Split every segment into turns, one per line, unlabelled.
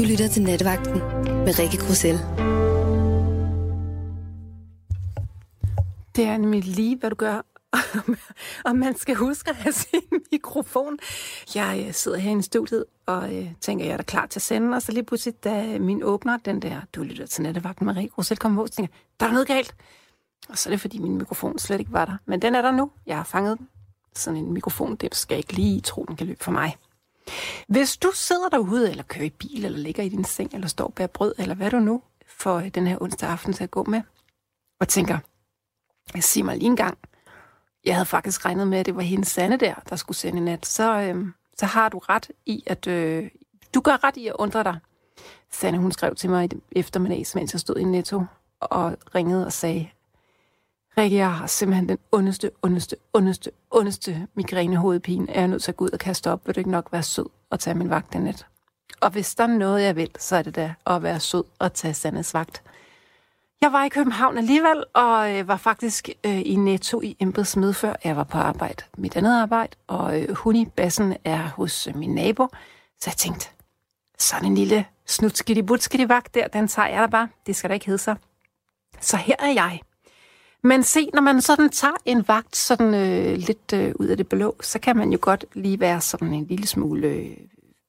Du lytter til Nattevagten med Rikke Grussel.
Det er nemlig lige, hvad du gør. og man skal huske at have sin mikrofon. Jeg øh, sidder her i studiet og øh, tænker, jeg er da klar til at sende. Og så lige pludselig, da min åbner, den der, du lytter til nattevagten med Rikke Grussel, kommer på, så tænker der er noget galt. Og så er det, fordi min mikrofon slet ikke var der. Men den er der nu. Jeg har fanget den. Sådan en mikrofon, det skal jeg ikke lige tro, den kan løbe for mig. Hvis du sidder derude, eller kører i bil, eller ligger i din seng, eller står bag brød, eller hvad du nu får øh, den her onsdag aften til at gå med, og tænker, jeg siger mig lige en gang, jeg havde faktisk regnet med, at det var hendes Sande der, der skulle sende i nat, så, øh, så har du ret i, at øh, du gør ret i at undre dig. Sanne, hun skrev til mig i eftermiddags, mens jeg stod i Netto og ringede og sagde, Rikke, jeg har simpelthen den ondeste, ondeste, ondeste, ondeste migrænehovedpine. Er jeg nødt til at gå ud og kaste op? Vil du ikke nok være sød og tage min vagt den nat? Og hvis der er noget, jeg vil, så er det da at være sød og tage Sandes vagt. Jeg var i København alligevel, og øh, var faktisk øh, i Netto i embedsmed før jeg var på arbejde. Mit andet arbejde, og øh, hun i bassen er hos øh, min nabo. Så jeg tænkte, sådan en lille snutskiddy i vagt der, den tager jeg da bare. Det skal da ikke hedde sig. Så her er jeg. Men se, når man sådan tager en vagt sådan øh, lidt øh, ud af det blå, så kan man jo godt lige være sådan en lille smule øh,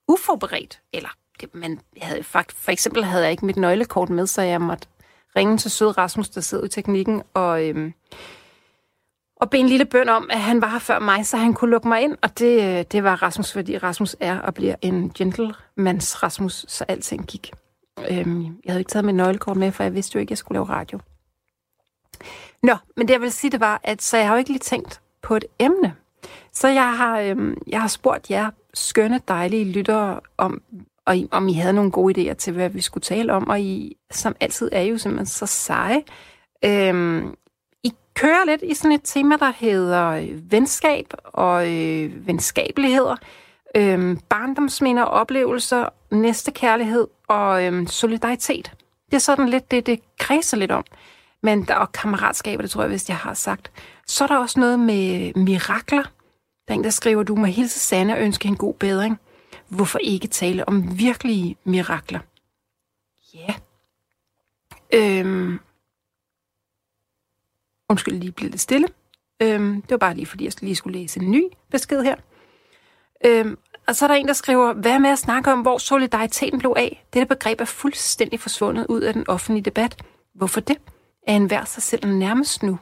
uforberedt. Eller, det, man havde, fakt, for eksempel havde jeg ikke mit nøglekort med, så jeg måtte ringe til sød Rasmus, der sidder i teknikken, og, øh, og bede en lille bøn om, at han var her før mig, så han kunne lukke mig ind. Og det, øh, det var Rasmus, fordi Rasmus er og bliver en gentlemans Rasmus, så alting gik. Øh, jeg havde ikke taget mit nøglekort med, for jeg vidste jo ikke, at jeg skulle lave radio. Nå, men det jeg vil sige, det var, at så jeg har jo ikke lige tænkt på et emne. Så jeg har, øhm, jeg har spurgt jer skønne, dejlige lyttere om, og I, om I havde nogle gode idéer til, hvad vi skulle tale om, og I, som altid, er jo simpelthen så seje. Øhm, I kører lidt i sådan et tema, der hedder øh, venskab og øh, venskabeligheder, øhm, barndomsminder, oplevelser, næstekærlighed og øhm, solidaritet. Det er sådan lidt det, det kredser lidt om. Men der, og kammeratskaber, det tror jeg, hvis jeg har sagt. Så er der også noget med mirakler. Der er en, der skriver, du må hilse Sanne og ønske en god bedring. Hvorfor ikke tale om virkelige mirakler? Ja. Øhm. Undskyld, lige blev lidt stille. Øhm, det var bare lige, fordi jeg lige skulle læse en ny besked her. Øhm, og så er der en, der skriver, hvad med at snakke om, hvor solidariteten blev af? Dette begreb er fuldstændig forsvundet ud af den offentlige debat. Hvorfor det? Af enhver sig selv nærmest nu?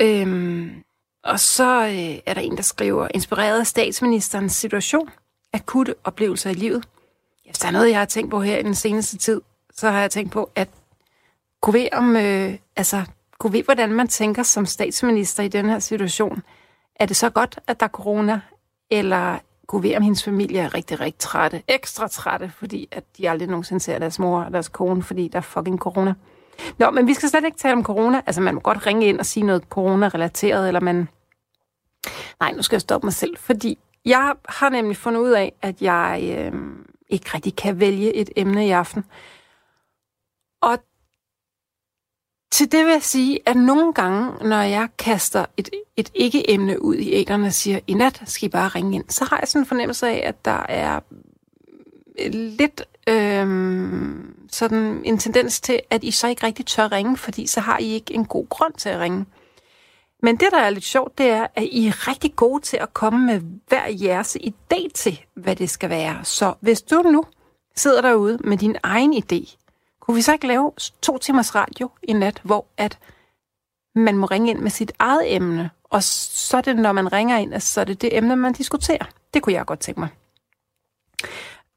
Øhm, og så øh, er der en, der skriver, inspireret af statsministerens situation, akutte oplevelser i livet. Hvis der er noget, jeg har tænkt på her i den seneste tid, så har jeg tænkt på, at kunne vi om, øh, altså, kunne vi, hvordan man tænker som statsminister i den her situation. Er det så godt, at der er corona, eller kunne vi om hendes familie er rigtig, rigtig trætte, ekstra trætte, fordi at de aldrig nogensinde ser deres mor og deres kone, fordi der er fucking corona. Nå, men vi skal slet ikke tale om corona. Altså, man må godt ringe ind og sige noget corona-relateret, eller man... Nej, nu skal jeg stoppe mig selv, fordi jeg har nemlig fundet ud af, at jeg øh, ikke rigtig kan vælge et emne i aften. Og til det vil jeg sige, at nogle gange, når jeg kaster et, et ikke-emne ud i æderne og siger, i nat skal I bare ringe ind, så har jeg sådan en fornemmelse af, at der er lidt øh, sådan en tendens til, at I så ikke rigtig tør ringe, fordi så har I ikke en god grund til at ringe. Men det, der er lidt sjovt, det er, at I er rigtig gode til at komme med hver jeres idé til, hvad det skal være. Så hvis du nu sidder derude med din egen idé, kunne vi så ikke lave to timers radio i nat, hvor at man må ringe ind med sit eget emne, og så er det, når man ringer ind, så er det det emne, man diskuterer. Det kunne jeg godt tænke mig.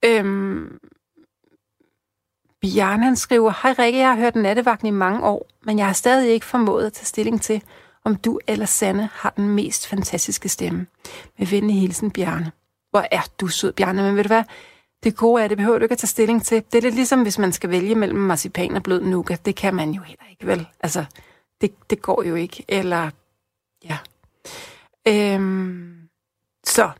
Øhm, Bjørn han skriver, Hej Rikke, jeg har hørt nattevagten i mange år, men jeg har stadig ikke formået at tage stilling til, om du eller Sanne har den mest fantastiske stemme. Med venlig hilsen, Bjarne. Hvor er du sød, Bjarne, men ved du hvad? Det gode er, det behøver du ikke at tage stilling til. Det er lidt ligesom, hvis man skal vælge mellem marcipan og blød nougat. Det kan man jo heller ikke, vel? Altså, det, det går jo ikke. Eller, ja. Øhm, så.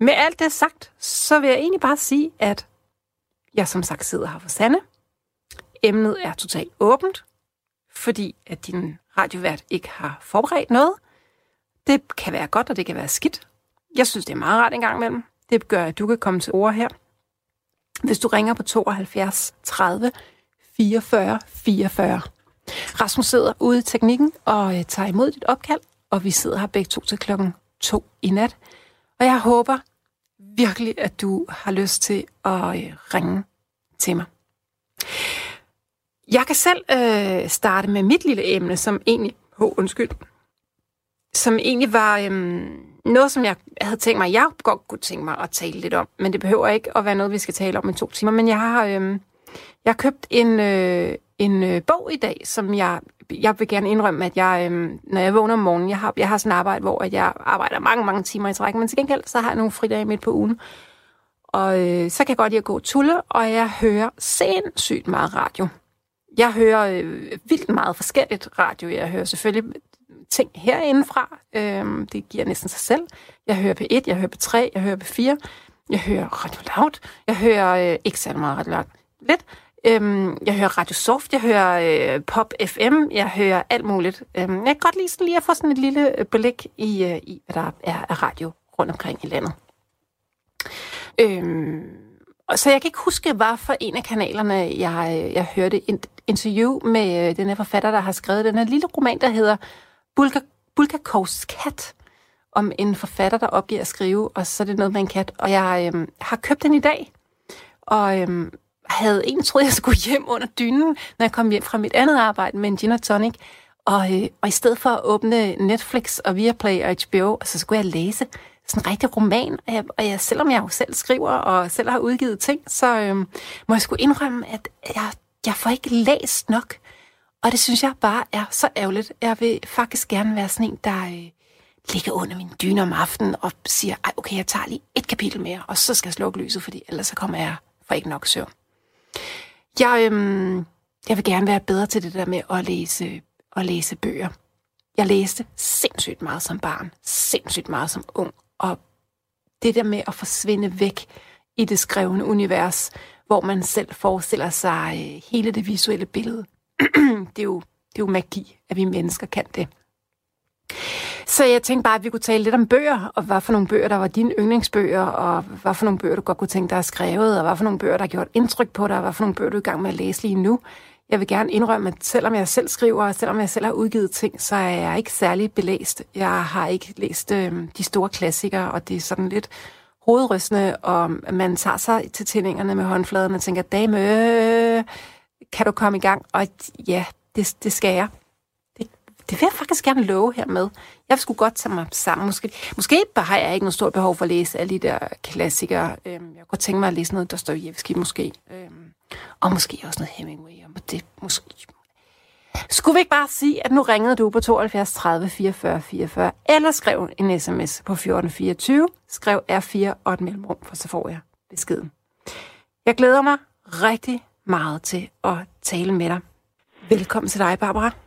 Med alt det sagt, så vil jeg egentlig bare sige, at jeg som sagt sidder her for Sanne. Emnet er totalt åbent fordi at din radiovært ikke har forberedt noget. Det kan være godt, og det kan være skidt. Jeg synes, det er meget rart en gang imellem. Det gør, at du kan komme til ord her. hvis du ringer på 72 30 44 44. Rasmus sidder ude i teknikken og øh, tager imod dit opkald, og vi sidder her begge to til klokken to i nat. Og jeg håber virkelig, at du har lyst til at øh, ringe til mig. Jeg kan selv øh, starte med mit lille emne, som egentlig... Oh, undskyld. Som egentlig var øhm, noget, som jeg havde tænkt mig, jeg godt kunne tænke mig at tale lidt om. Men det behøver ikke at være noget, vi skal tale om i to timer. Men jeg har, øhm, jeg har købt en, øh, en øh, bog i dag, som jeg, jeg vil gerne indrømme, at jeg, øh, når jeg vågner om morgenen, jeg har, jeg har sådan et arbejde, hvor jeg arbejder mange, mange timer i træk, men til gengæld så har jeg nogle fridage midt på ugen. Og øh, så kan jeg godt lide at gå tulle, og jeg hører sindssygt meget radio. Jeg hører øh, vildt meget forskelligt radio. Jeg hører selvfølgelig ting herindefra. Øh, det giver næsten sig selv. Jeg hører P1, jeg hører P3, jeg hører P4, jeg hører Radio Loud, jeg hører øh, ikke særlig meget Radio Loud, lidt. Øhm, jeg hører Radio Soft, jeg hører øh, Pop FM, jeg hører alt muligt. Øhm, jeg kan godt lide sådan lige at få sådan et lille øh, blik i, øh, i hvad der er af radio rundt omkring i landet. Øhm, og så jeg kan ikke huske, hvad for en af kanalerne, jeg, øh, jeg hørte et interview med øh, den her forfatter, der har skrevet den her lille roman, der hedder Bulga, Bulgakovs kat, om en forfatter, der opgiver at skrive, og så er det noget med en kat. Og jeg øh, har købt den i dag, og øhm, havde egentlig troet, jeg skulle hjem under dynen, når jeg kom hjem fra mit andet arbejde med en gin og tonic. Og, øh, og i stedet for at åbne Netflix og Viaplay og HBO, altså, så skulle jeg læse sådan en rigtig roman. Og, jeg, og jeg, selvom jeg jo selv skriver og selv har udgivet ting, så øh, må jeg skulle indrømme, at jeg, jeg får ikke læst nok. Og det synes jeg bare er så ærgerligt. Jeg vil faktisk gerne være sådan en, der øh, ligger under min dyne om aftenen og siger, Ej, okay, jeg tager lige et kapitel mere, og så skal jeg slukke lyset, fordi ellers så kommer jeg for ikke nok søvn. Jeg, øhm, jeg vil gerne være bedre til det der med at læse, at læse bøger. Jeg læste sindssygt meget som barn, sindssygt meget som ung, og det der med at forsvinde væk i det skrevne univers, hvor man selv forestiller sig øh, hele det visuelle billede, det, er jo, det er jo magi, at vi mennesker kan det. Så jeg tænkte bare, at vi kunne tale lidt om bøger, og hvad for nogle bøger, der var dine yndlingsbøger, og hvad for nogle bøger, du godt kunne tænke dig at skrevet, og hvad for nogle bøger, der har gjort indtryk på dig, og hvad for nogle bøger, du er i gang med at læse lige nu. Jeg vil gerne indrømme, at selvom jeg selv skriver, og selvom jeg selv har udgivet ting, så er jeg ikke særlig belæst. Jeg har ikke læst øh, de store klassikere, og det er sådan lidt hovedrystende, og man tager sig til tændingerne med håndfladen og tænker, dame, øh, kan du komme i gang? Og ja, det, det skal jeg. Det vil jeg faktisk gerne love her med. Jeg skulle godt tage mig sammen. Måske, måske bare har jeg ikke noget stort behov for at læse alle de der klassikere. Øhm, jeg kunne godt tænke mig at læse noget Dostoyevsky måske. Øhm, og måske også noget Hemingway. Og det, måske. Skulle vi ikke bare sige, at nu ringede du på 72 30 44 44, eller skrev en sms på 1424, skrev R4 og et mellemrum, for så får jeg beskeden. Jeg glæder mig rigtig meget til at tale med dig. Velkommen til dig, Barbara.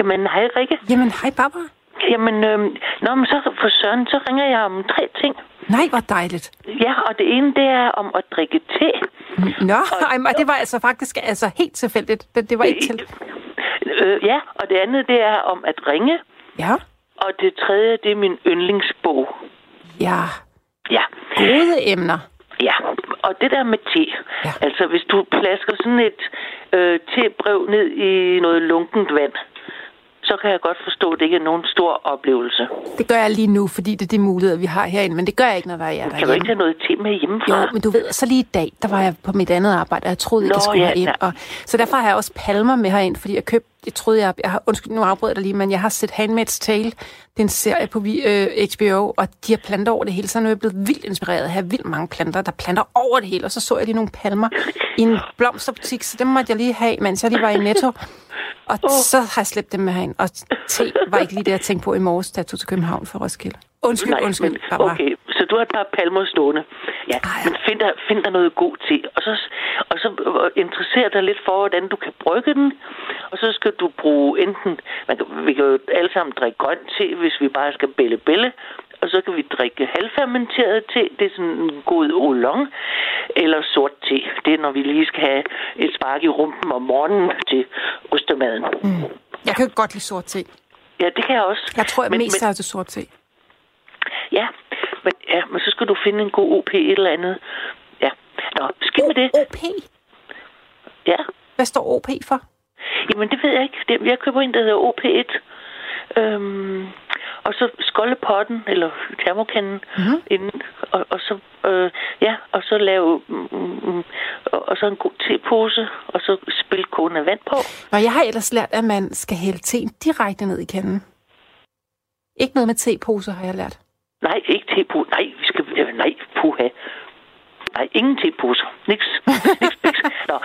Jamen, hej Rikke.
Jamen, hej Barbara.
Jamen, øh, nå, men så for søren, så ringer jeg om tre ting.
Nej, hvor dejligt.
Ja, og det ene, det er om at drikke te.
Nå, og, ej, det var altså faktisk altså helt tilfældigt. Det, det var ikke til.
Øh, ja, og det andet, det er om at ringe.
Ja.
Og det tredje, det er min yndlingsbog.
Ja.
Ja.
Gode emner.
Ja, og det der med te.
Ja.
Altså, hvis du plasker sådan et øh, tebrev ned i noget lunkent vand, så kan jeg godt forstå, at det ikke er nogen stor oplevelse.
Det gør jeg lige nu, fordi det er de muligheder, vi har herinde, men det gør jeg ikke, når jeg er derhjemme.
Kan du ikke tage noget te med hjemmefra?
Jo, men du ved, så lige i dag, der var jeg på mit andet arbejde, og jeg troede ikke,
Nå,
jeg skulle
ja,
herind. Og, så derfor har jeg også palmer med herind, fordi jeg købte, jeg troede, jeg, jeg har, undskyld, nu afbryder jeg dig lige, men jeg har set Handmaid's Tale, det er en serie på øh, HBO, og de har planter over det hele, så nu er jeg blevet vildt inspireret af have vildt mange planter, der planter over det hele, og så så jeg lige nogle palmer i en blomsterbutik, så dem måtte jeg lige have, mens jeg lige var i Netto. Og oh. så har jeg slæbt dem med herind. Og te var ikke lige det, jeg tænkte på i morges, da jeg tog til København for Roskilde. Undskyld,
Nej,
undskyld.
men,
Barbara.
okay, så du har et par palmer stående. Ja,
Ej.
men find dig, find dig noget god te, og så, og så øh, interesser dig lidt for, hvordan du kan brygge den, og så skal du bruge enten, man kan, vi kan jo alle sammen drikke grøn te, hvis vi bare skal bælle bælle, og så kan vi drikke halvfermenteret te, det er sådan en god oolong, eller sort te, det er når vi lige skal have et spark i rumpen om morgenen til ostemaden. Mm.
Jeg kan godt lide sort te.
Ja, det kan jeg også.
Jeg tror, jeg
Men-
mest
men-
er til sort te.
Ja, men, ja, men så skal du finde en god OP et eller andet. Ja. Nå, skidt med det.
OP?
Ja.
Hvad står OP for?
Jamen, det ved jeg ikke. Det, jeg køber en, der hedder OP1. Øhm, og så skoldepotten, eller termokanden, mm-hmm. inden, og, og så, øh, ja, og så lave, mm, mm, og, og så en god tepose, og så spille kogende vand på.
Nå, jeg har ellers lært, at man skal hælde teen direkte ned i kanden. Ikke noget med teposer, har jeg lært.
Nej, ikke tepose. Nej, vi skal, øh, nej, puha. Nej, ingen teposer. Niks. Niks, niks. Nå,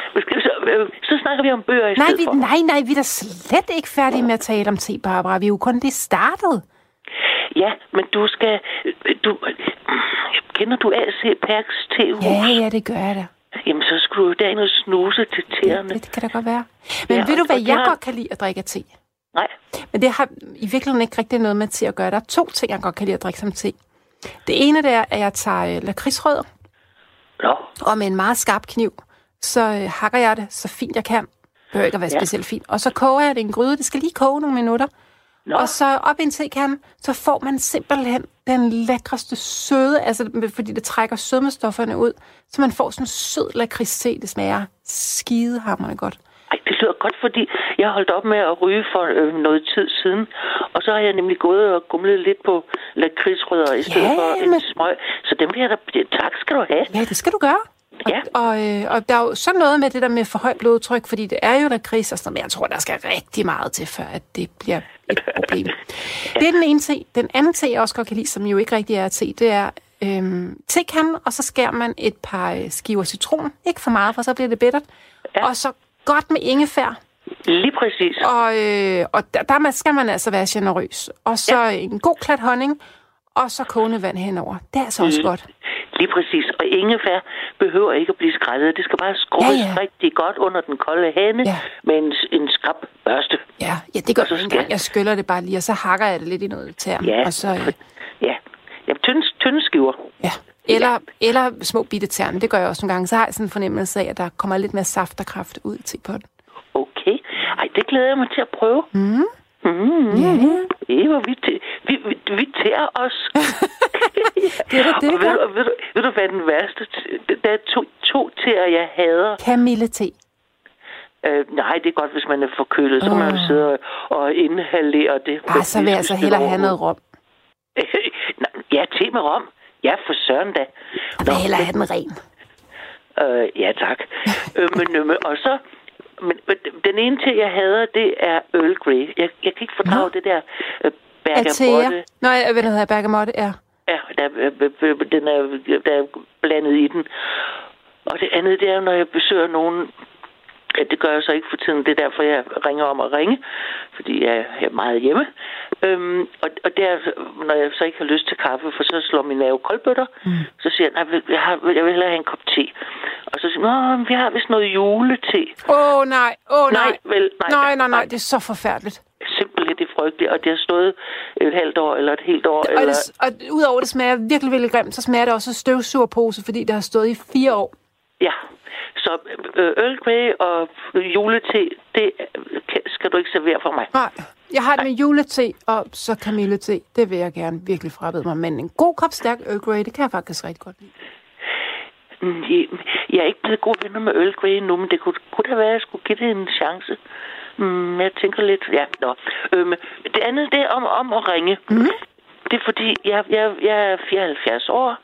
så, øh, så snakker vi om bøger i
Nej,
stedet
vi,
for.
nej, nej, vi er da slet ikke færdige med at tale om te, Barbara. Vi er jo kun lige startet.
Ja, men du skal... Du, kender du AC Perks tehus?
Ja, ja, det gør jeg da.
Jamen, så skulle du derind og snuse til tæerne.
Det kan da godt være. Men
Ja,
ved du, hvad jeg
har-
godt kan lide at drikke te?
Nej.
Men det har i virkeligheden ikke rigtig noget med te at gøre. Der er to ting, jeg godt kan lide at drikke som te. Det ene det er, at jeg tager øh, lakridsrødder,
Nå,
og med en meget skarp kniv, så øh, hakker jeg det så fint jeg kan. Det behøver ikke at være
Ja.
specielt fint. Og så koger jeg det i en gryde. Det skal lige koge nogle minutter.
Nå.
Og så op i en tekande, så får man simpelthen den lækreste søde, altså fordi det trækker sødmestofferne ud, så man får sådan en sød lakridste. Det smager skidehammerende godt.
Ej, det lyder godt, fordi jeg holdt op med at ryge for øh, noget tid siden. Og så har jeg nemlig gået og gumlet lidt på lakridsrødder i stedet
Ja,
for en
men-
smøg. Så dem vil jeg da... Tak skal du have.
Ja, det skal du gøre. Og,
Ja.
og, øh, og der er jo sådan noget med det der med for højt blodtryk, fordi det er jo lakrids og sådan noget, men jeg tror, der skal rigtig meget til, før at det bliver et problem. Det er den ene te. Den anden te, jeg også godt kan lide, som jo ikke rigtig er te, det er øhm, tekanden, og så skærer man et par øh, skiver citron. Ikke for meget, for så bliver det bittert.
Ja.
Og så godt med ingefær.
Lige præcis.
Og, øh, og der, der skal man altså være generøs. Og så ja. en god klat honning, og så kogende vand henover. Det er altså også
Mm.
godt.
Lige præcis. Og ingefær behøver ikke at blive skrællet. Det skal bare skrues
Ja, ja.
rigtig godt under den kolde hane
Ja.
med en, en skrab børste.
Ja, ja det gør
Og så skal-.
Jeg skyller det bare lige, og så hakker jeg det lidt i noget tern.
Ja,
Og så, øh,
ja. ja tynde, tynde skiver.
ja. Eller, eller små bitte tern. Det gør jeg også nogle gange. Så har jeg sådan en fornemmelse af, at der kommer lidt mere saft og kraft ud til på den.
Okay. Ej, det glæder jeg mig til at prøve.
Mm.
Mm.
Ja.
Eva, vi, vi, vi, vi tærer os.
Det er da det,
Og
det
ved, du, ved, du, ved du, hvad den værste... Der er to, to tæer, jeg hader.
Kamille te.
Øh, nej, det er godt, hvis man er forkølet. Så kan man sidde og, og inhalere det.
Ej, så vil jeg altså hellere have noget rom.
Ja, te med rom. Ja, for søren da.
Jeg vil hellere have den ren.
Øh, ja, tak. øh, men, øh, og så... Men, men den ene til, jeg hader, det er Earl Grey. Jeg, jeg kan ikke fordrage
Nå.
det der øh,
Atea.
bergamotte.
Nå, jeg- hvad hedder bergamotte? Ja.
Ja, der, øh, øh, den er, der er blandet i den. Og det andet, det er, når jeg besøger nogen... Ja, det gør jeg så ikke for tiden. Det er derfor, jeg ringer om at ringe. Fordi jeg er meget hjemme. Øhm, og, og det er, når jeg så ikke har lyst til kaffe, for så slår min nerve koldbøtter. Mm. Så siger jeg, nej, jeg, har, jeg vil hellere have en kop te. Og så siger jeg, vi har vist noget julete.
Åh, oh, nej. Åh, oh, nej.
Nej, vel, nej.
nej, nej, nej. Det er så forfærdeligt.
Simpelthen det er frygteligt, og det har stået et halvt år eller et helt år.
Og,
eller,
det, og udover det smager virkelig, virkelig grimt, så smager det også støvsugerpose, fordi det har stået i fire år.
Ja, så øh, Earl Grey og julete, det skal du ikke servere for mig.
Nej, jeg har det med julete og så kamillete. Det vil jeg gerne virkelig frabede mig. Men en god kop stærk Earl Grey, det kan jeg faktisk rigtig godt lide.
Mm, Jeg, er ikke blevet gode venner med Earl Grey nu, men det kunne, kunne da være, at jeg skulle give det en chance. Mm, jeg tænker lidt, ja, nå. Øhm, det andet, det er om, om at ringe. Mm. Det er fordi, jeg, jeg, jeg er 74 år,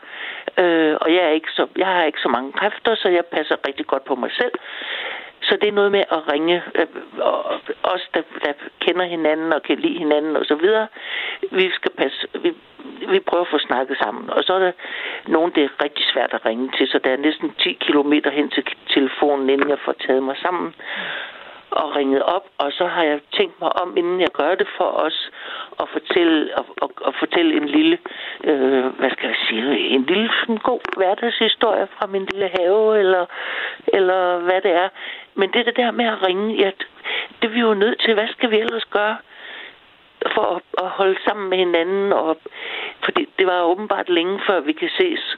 øh, og jeg, er ikke så, jeg har ikke så mange kræfter, så jeg passer rigtig godt på mig selv. Så det er noget med at ringe, øh, og os, der, der kender hinanden og kan lide hinanden og så videre. Vi skal passe, vi, vi prøver at få snakket sammen. Og så er der nogen, det er rigtig svært at ringe til, så der er næsten 10 kilometer hen til telefonen, inden jeg får taget mig sammen og ringet op, og så har jeg tænkt mig om, inden jeg gør det for os, at fortælle, og, og, og fortælle en lille, øh, hvad skal jeg sige, en lille sådan god hverdagshistorie fra min lille have, eller, eller hvad det er. Men det, det der med at ringe, ja, det er vi jo nødt til. Hvad skal vi ellers gøre? for at, at holde sammen med hinanden, og, fordi det var åbenbart længe før vi kan ses.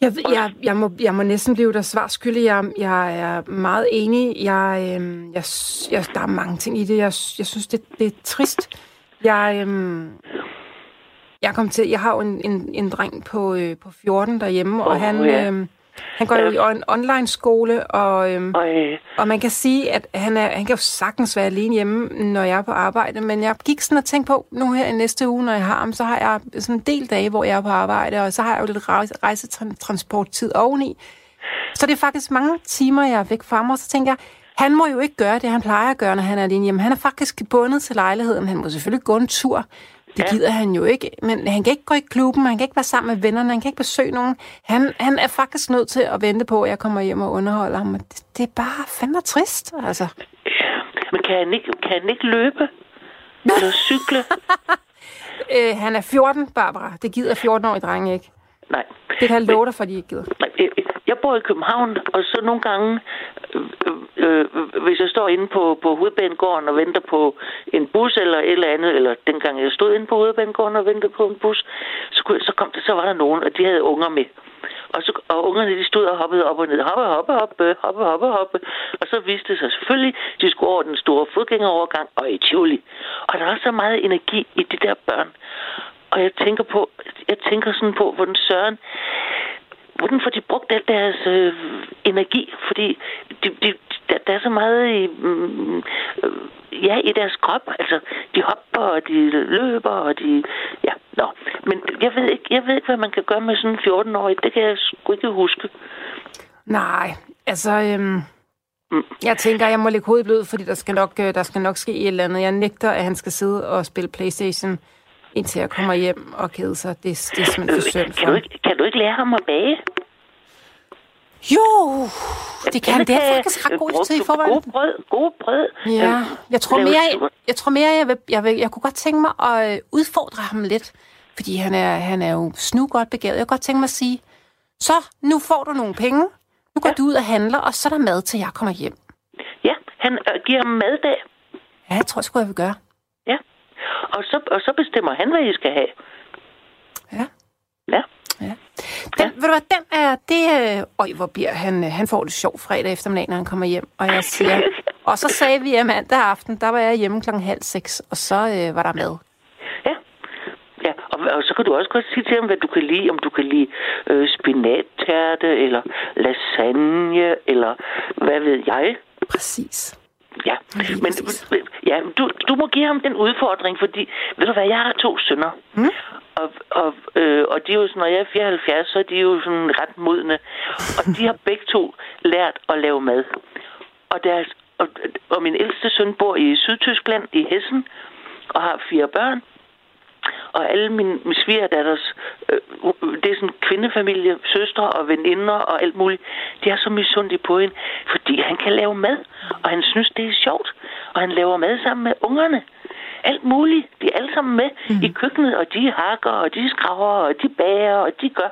Jeg, jeg, jeg, må, jeg må næsten blive der svar skyldig. Jeg, jeg er meget enig. Jeg, øhm, jeg, jeg, der er mange ting i det. Jeg, jeg synes, det, det er trist. Jeg, øhm, Jeg kom til, jeg har jo en, en, en dreng på, øh, på 14 derhjemme, oh, og han,
ja.
øh, han går jo i en online skole, og, øh,
Og, øh,
og man kan sige, at han, er, han kan jo sagtens være alene hjemme, når jeg er på arbejde, men jeg gik sådan og tænkte på, nu her i næste uge, når jeg har ham, så har jeg sådan en del dage, hvor jeg er på arbejde, og så har jeg jo lidt rejse, rejsetransporttid oveni. Så det er faktisk mange timer, jeg er væk fra mig, og så tænker jeg, han må jo ikke gøre det, han plejer at gøre, når han er alene hjemme. Han er faktisk bundet til lejligheden. Han må selvfølgelig gå en tur. Det
Ja.
gider han jo ikke. Men han kan ikke gå i klubben, han kan ikke være sammen med vennerne, han kan ikke besøge nogen. Han, han er faktisk nødt til at vente på, at jeg kommer hjem og underholder ham. Det, det er bare fandme trist, altså.
ja. Men kan han ikke, kan han ikke løbe? Eller cykle?
Øh, han er 14, Barbara. Det gider 14-årige drenge ikke.
Nej.
Det kan jeg love dig, for de ikke gider.
Nej, jeg- bor i København, og så nogle gange, øh, øh, øh, hvis jeg står inde på, på hovedbanegården og venter på en bus eller et eller andet, eller dengang jeg stod inde på hovedbanegården og ventede på en bus, så, kunne, så kom det, så var der nogen, og de havde unger med. Og, så, og ungerne de stod og hoppede op og ned. Hoppe, hoppe, hoppe, hoppe, hoppe, hoppe. Og så viste det sig selvfølgelig, at de skulle over den store fodgængerovergang og i Tivoli. Og der er så meget energi i de der børn. Og jeg tænker på, jeg tænker sådan på, hvordan Søren, hvordan får de brugt al deres øh, energi? Fordi de, de, der, der er så meget i, mm, øh, ja, i deres krop. Altså, de hopper, og de løber, og de... Ja, nå. Men jeg ved ikke, jeg ved ikke hvad man kan gøre med sådan en 14-årig. Det kan jeg sgu ikke huske.
Nej, altså... Øhm, jeg tænker, jeg må lægge hovedet blød, fordi der skal, nok, øh, der skal nok ske et eller andet. Jeg nægter, at han skal sidde og spille Playstation, indtil jeg kommer hjem og kede sig. Det, det er simpelthen for synd for
Kan du, ikke, kan du ikke lære ham at bage?
Jo, det kan det er faktisk ret god til i forvejen.
God brød, god brød.
Ja,
Øh,
jeg tror mere, jeg, jeg tror mere, jeg, vil, jeg, vil, jeg kunne godt tænke mig at øh, udfordre ham lidt, fordi han er, han er jo snu godt begavet. Jeg kunne godt tænke mig at sige, så nu får du nogle penge, nu går
Ja.
du ud og handler, og så er der mad til jeg kommer hjem.
Ja, han øh, giver ham maddag.
Ja, jeg tror sgu, jeg vil gøre.
Ja. Og så, og så bestemmer han, hvad I skal have.
Ja.
Ja.
Ja. Den, ved du hvad, den er, det øj, hvor bliver han, øh, han får det sjovt fredag eftermiddag, når han kommer hjem, og jeg siger, og så sagde vi, at mandag aften, der var jeg hjemme klokken halv seks, og så øh, var der mad.
Ja. Ja, og, og så kan du også godt sige til ham, hvad du kan lide. Om du kan lide øh, spinattærte, eller lasagne, eller hvad ved jeg.
Præcis.
Ja, men ja, du, du må give ham den udfordring, fordi, ved du hvad, jeg har to sønner. Mm. Og, og, øh, og de er jo sådan, når jeg er 74, så er de jo sådan ret modne. Og de har begge to lært at lave mad. Og, deres, og, og min ældste søn bor i Sydtyskland, i Hessen, og har fire børn. Og alle mine, mine svigerdatters, øh, det er sådan kvindefamilie, søstre og veninder og alt muligt, de er så misundelige på hende, fordi han kan lave mad, og han synes, det er sjovt. Og han laver mad sammen med ungerne. Alt muligt. De er alle sammen med mm. i køkkenet, og de hakker, og de skraver, og de bager, og de gør.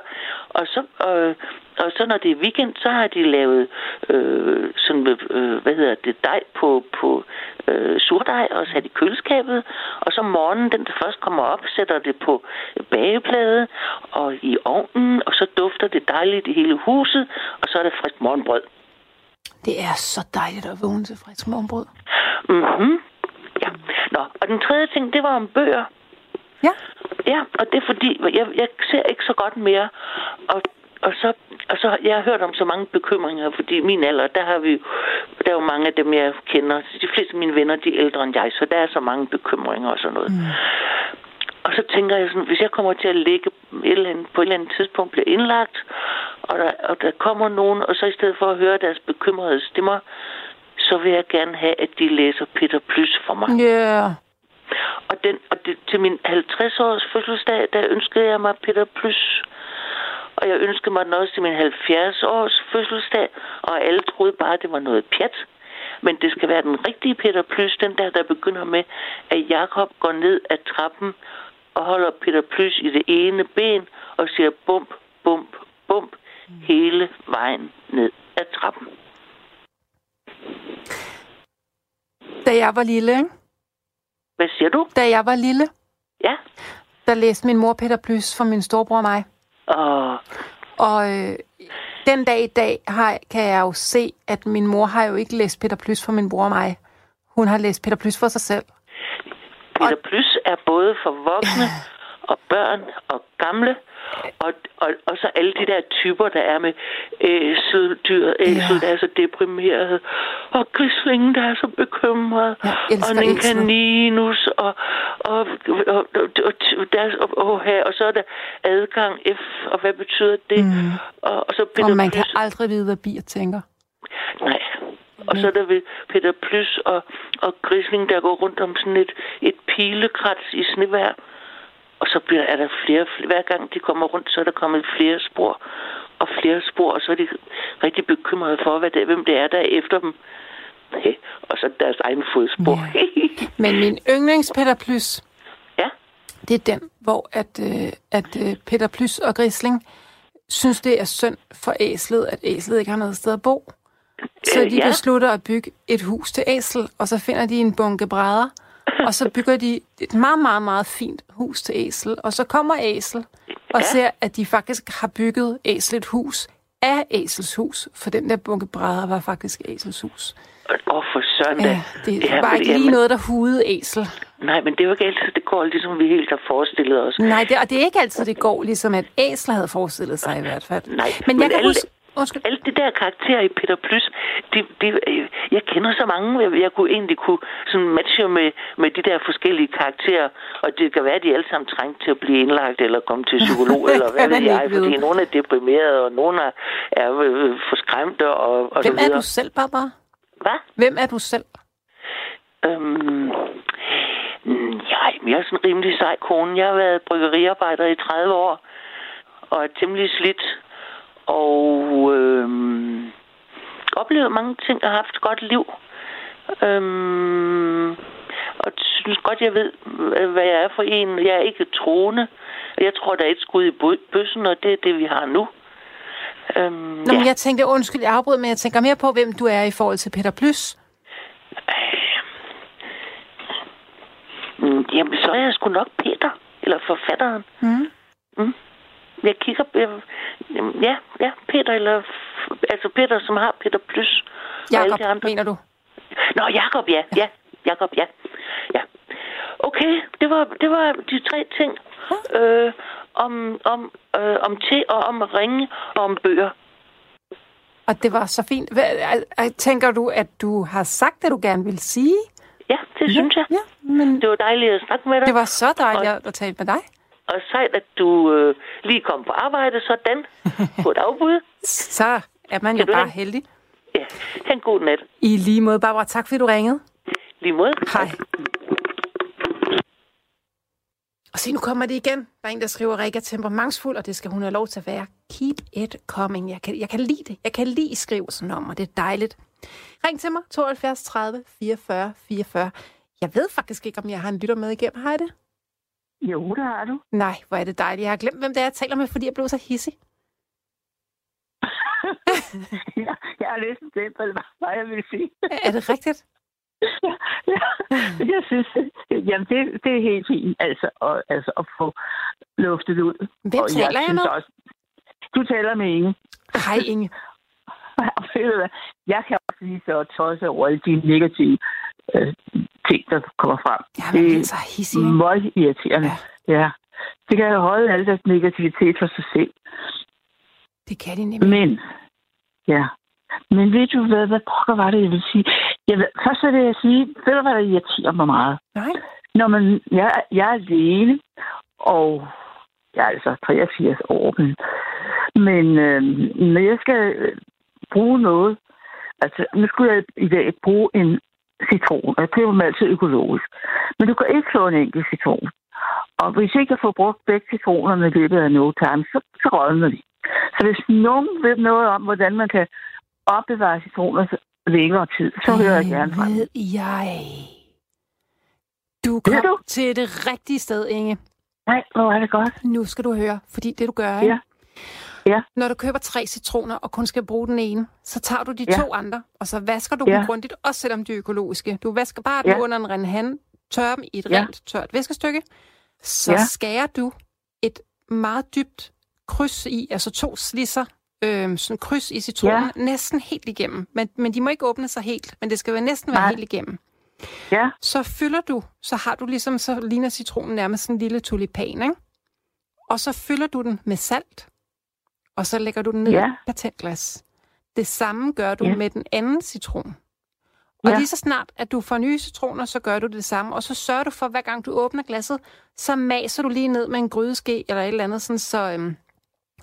Og så, øh, og så når det er weekend, så har de lavet øh, sådan, øh, hvad hedder det, dej på, på øh, surdej og sat i køleskabet. Og så morgenen, den der først kommer op, sætter det på bageplade og i ovnen, og så dufter det dejligt i hele huset, og så er det frisk morgenbrød.
Det er så dejligt at vågne til frisk morgenbrød.
Mhm. Ja. Nå, og den tredje ting, det var om bøger.
Ja.
Ja, og det er fordi, jeg, jeg ser ikke så godt mere. Og, og, så, og så, jeg har hørt om så mange bekymringer, fordi min alder, der har vi der er jo mange af dem, jeg kender. De fleste af mine venner, de er ældre end jeg, så der er så mange bekymringer og sådan noget. Mm. Og så tænker jeg sådan, hvis jeg kommer til at ligge et eller andet, på et eller andet tidspunkt, bliver indlagt, og der, og der kommer nogen, og så i stedet for at høre deres bekymrede stemmer, så vil jeg gerne have, at de læser Peter Plys for mig.
Ja. Yeah.
Og, den, og det, til min 50-års fødselsdag, der ønskede jeg mig Peter Plys. Og jeg ønskede mig den også til min 70-års fødselsdag, og alle troede bare, at det var noget pjat. Men det skal være den rigtige Peter Plys, den der, der begynder med, at Jakob går ned ad trappen og holder Peter Plys i det ene ben og siger bump, bump, bump hele vejen ned ad trappen.
Da jeg var lille, ikke?
Hvad siger du?
Da jeg var lille,
Ja?
der læste min mor Peter Plys for min storebror og mig.
Og
Og øh, den dag i dag har, kan jeg jo se, at min mor har jo ikke læst Peter Plys for min bror og mig. Hun har læst Peter Plys for sig selv.
Peter Plys er både for voksne og børn og gamle. Og, og, og så alle de der typer, der er med æseldyr, æsel,
Ja.
der er så deprimeret, og grislingen, der er så bekymret, og en kaninus, og, og, og, og, der, og, og, her, og så er der adgang F, og hvad betyder det? Mm. Og, og så Peter
Og man kan aldrig vide, hvad bier tænker.
nej. Og så er der ved Peter Plys og, og Grisling, der går rundt om sådan et, et pilekrats i snevær. Og så bliver, er der flere, hver gang de kommer rundt, så er der kommet flere spor og flere spor, og så er de rigtig bekymrede for, hvad det, hvem det er, der er efter dem. Hey, og så deres egen fodspor.
Men min yndlings Peter Plys,
ja.
det er den, hvor at, øh, at øh, Peter Plys og Grisling synes, det er synd for æslet, at æslet ikke har noget sted at bo. Så
Øh,
de
ja.
beslutter at bygge et hus til æsel, og så finder de en bunke brædder, og så bygger de et meget, meget, meget fint hus til æsel. Og så kommer æsel og
Ja.
ser, at de faktisk har bygget æsel et hus af æsels hus, for den der bunke brædder var faktisk æsels hus.
Åh, oh, for søren da.
Ja, det
Ja,
var ikke lige
jamen,
noget, der hudede æsel.
Nej, men det er jo ikke altid, det går ligesom vi helt har forestillet os.
Nej, det, og det er ikke altid, det går, ligesom at æsler havde forestillet sig i hvert fald.
Nej,
men jeg
men
kan
alle-
huske... Undskyld.
Alle de der karakterer i Peter Plys, de, de, øh, jeg kender så mange, jeg, jeg kunne egentlig kunne sådan matche med, med de der forskellige karakterer, og det kan være, at de alle sammen trængte til at blive indlagt eller komme til psykolog,
Det
eller hvad ved jeg, fordi nogle er deprimerede, og nogle er, er øh, for skræmte, og, og så
Hvem er
videre.
du selv, Barbara?
Hvad?
Hvem er du selv?
Øhm, mm, ja, jeg er sådan en rimelig sej kone. Jeg har været bryggeriarbejder i 30 år, og er temmelig slidt. Og øhm, oplevet mange ting og haft et godt liv. Øhm, og synes godt, jeg ved, hvad jeg er for en. Jeg er ikke troende. Jeg tror, der er et skud i bø- bøssen, og det er det, vi har nu. Øhm,
Nå, men jeg tænkte, undskyld, jeg afbrød, men jeg tænker mere på, hvem du er i forhold til Peter Plys.
Mm, Jamen, så er jeg sgu nok Peter, eller forfatteren.
Mm.
Mm. Jeg kigger... Jeg, ja, ja, Peter, eller... Altså Peter, som har Peter Plus. og
Jakob,
andre.
mener du?
Nå, Jakob, ja. Ja, Jakob, ja. Ja. Okay, det var, det var de tre ting. Øh, om, om, øh, om te og om ringe og om bøger.
Og det var så fint. Hvad, er- er- tænker du, at du har sagt det, du gerne vil sige?
Ja, det synes jeg.
Ja, men
Det var dejligt at snakke med dig.
det var så dejligt at tale med dig.
Og sejt, at du øh, lige kom på arbejde sådan. På et afbud.
Så er man jo bare
have-
heldig.
Ja, ha' en god nat.
I lige måde, Barbara. Tak, fordi du ringede.
Lige måde.
Hej. Og se, nu kommer det igen. Der er en, der skriver, Rikke er temperamentsfuld, og det skal hun have lov til at være. Keep it coming. Jeg kan, jeg kan lide det. Jeg kan lide skrivelsen om, og det er dejligt. Ring til mig, 72 30 44 44. Jeg ved faktisk ikke, om jeg har en lytter med igennem. Har jeg det?
Jo, det har du.
Nej, hvor er det dejligt. Jeg har glemt, hvem det er, jeg taler med, fordi jeg blev så hissig.
ja, jeg har næsten glemt, hvad jeg ville sige.
Er det rigtigt?
ja, ja. Jeg synes, jamen det, det er helt fint, altså, og, altså at få luftet ud.
Hvem
og
taler jeg
synes
med?
Også, du taler med Inge.
Hej, Inge.
Jeg kan også lige så tosset over alle de negative øh, ting, der kommer frem.
Ja, men
det
er så hissig.
meget irriterende. Ja. ja. Det kan holde al deres negativitet for sig selv.
Det kan de nemlig.
Men, ja. Men ved du hvad, hvad pokker var det, jeg vil sige? Jeg vil, først vil jeg sige, ved du hvad, der irriterer mig meget?
Nej.
Når man, jeg, jeg er alene, og jeg er altså 83 år, men, men øh, når jeg skal bruge noget, altså nu skulle jeg i dag bruge en citron, og jeg køber dem altid økologisk. Men du kan ikke få en enkelt citron. Og hvis ikke jeg får brugt begge citronerne i løbet af no time, så, så rådner de. Så hvis nogen ved noget om, hvordan man kan opbevare citroner længere tid, så hører jeg gerne fra.
ved jeg. Du kom
du?
til det rigtige sted, Inge.
Nej, hvor er det godt.
Nu skal du høre, fordi det du gør, ikke?
Ja. Ja.
Når du køber tre citroner og kun skal bruge den ene, så tager du de
Ja.
to andre, og så vasker du
Ja.
dem grundigt, også selvom de er økologiske. Du vasker bare dem
Ja.
under en rendhand, tørrer dem i et
Ja.
rent, tørt væskestykke. Så
Ja.
skærer du et meget dybt kryds i, altså to slisser, øh, sådan kryds i citronen,
Ja.
næsten helt igennem. Men, men de må ikke åbne sig helt, men det skal være næsten være
Nej.
helt igennem.
Ja,
Så fylder du, så har du ligesom, så ligner citronen nærmest sådan en lille tulipan, ikke? og så fylder du den med salt, og så lægger du den ned
Ja.
i et patentglas. Det samme gør du
Ja.
med den anden citron. Og
Ja.
lige så snart, at du får nye citroner, så gør du det samme. Og så sørger du for, hver gang du åbner glasset, så maser du lige ned med en grydeske eller et eller andet, sådan, så, øhm,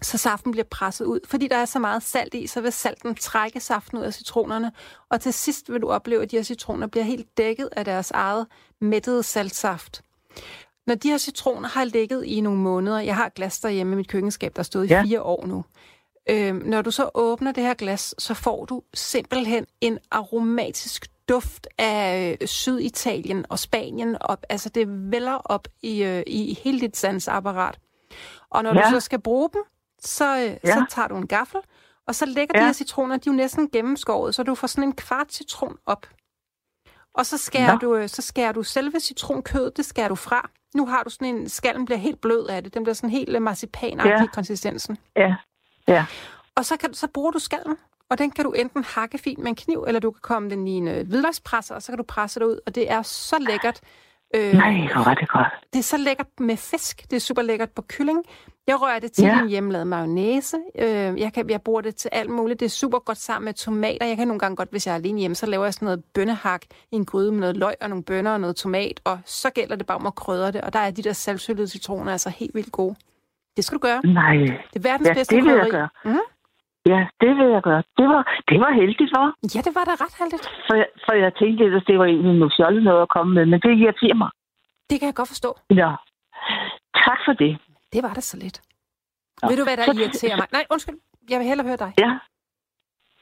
så saften bliver presset ud. Fordi der er så meget salt i, så vil salten trække saften ud af citronerne. Og til sidst vil du opleve, at de her citroner bliver helt dækket af deres eget mættede saltsaft. Når de her citroner har ligget i nogle måneder, jeg har glas derhjemme i mit køkkenskab, der stået i
Ja.
fire år nu. Øhm, når du så åbner det her glas, så får du simpelthen en aromatisk duft af øh, Syditalien og Spanien op. Altså det vælger op i, øh, i hele dit sansapparat. Og når ja. Du så skal bruge dem, så, øh, ja. så tager du en gaffel, og så lægger ja. de her citroner, de er jo næsten gennemskåret, så du får sådan en kvart citron op. Og så skærer,
Nå.
du, øh, så skærer du selve citronkødet, det skærer du fra. Nu har du sådan en, skallen bliver helt blød af det. Den bliver sådan helt øh, marcipanagtig
Ja.
konsistensen.
Ja. Ja.
Og så, kan, så bruger du skallen, og den kan du enten hakke fint med en kniv, eller du kan komme den i en øh, hvidløgspresser, og så kan du presse det ud. Og det er så lækkert. Øh,
Nej, hvor var det godt.
det er så lækkert med fisk. Det er super lækkert på kylling. Jeg rører det til
Ja.
en hjemmelavet mayonnaise. Øh, jeg, kan, jeg bruger det til alt muligt. Det er super godt sammen med tomater. Jeg kan nogle gange godt, hvis jeg er alene hjemme, så laver jeg sådan noget bønnehak i en gryde med noget løg og nogle bønner og noget tomat. Og så gælder det bare om at krydre det. Og der er de der saltsøllede citroner altså helt vildt gode. Det skal du gøre.
Nej.
Det er verdens
Ja,
bedste
det vil jeg
krydderi.
gøre.
Mm?
Ja, det vil jeg gøre. Det var, det var heldigt, var.
Ja, det var da ret heldigt.
For, jeg- for jeg tænkte, at det var egentlig noget fjollet noget at komme med, men det irriterer mig.
Det kan jeg godt forstå.
Ja. Tak for det.
Det var da så lidt.
Nå.
Ved du, hvad der
Så-
irriterer mig? Nej, undskyld. Jeg vil hellere høre dig.
Ja.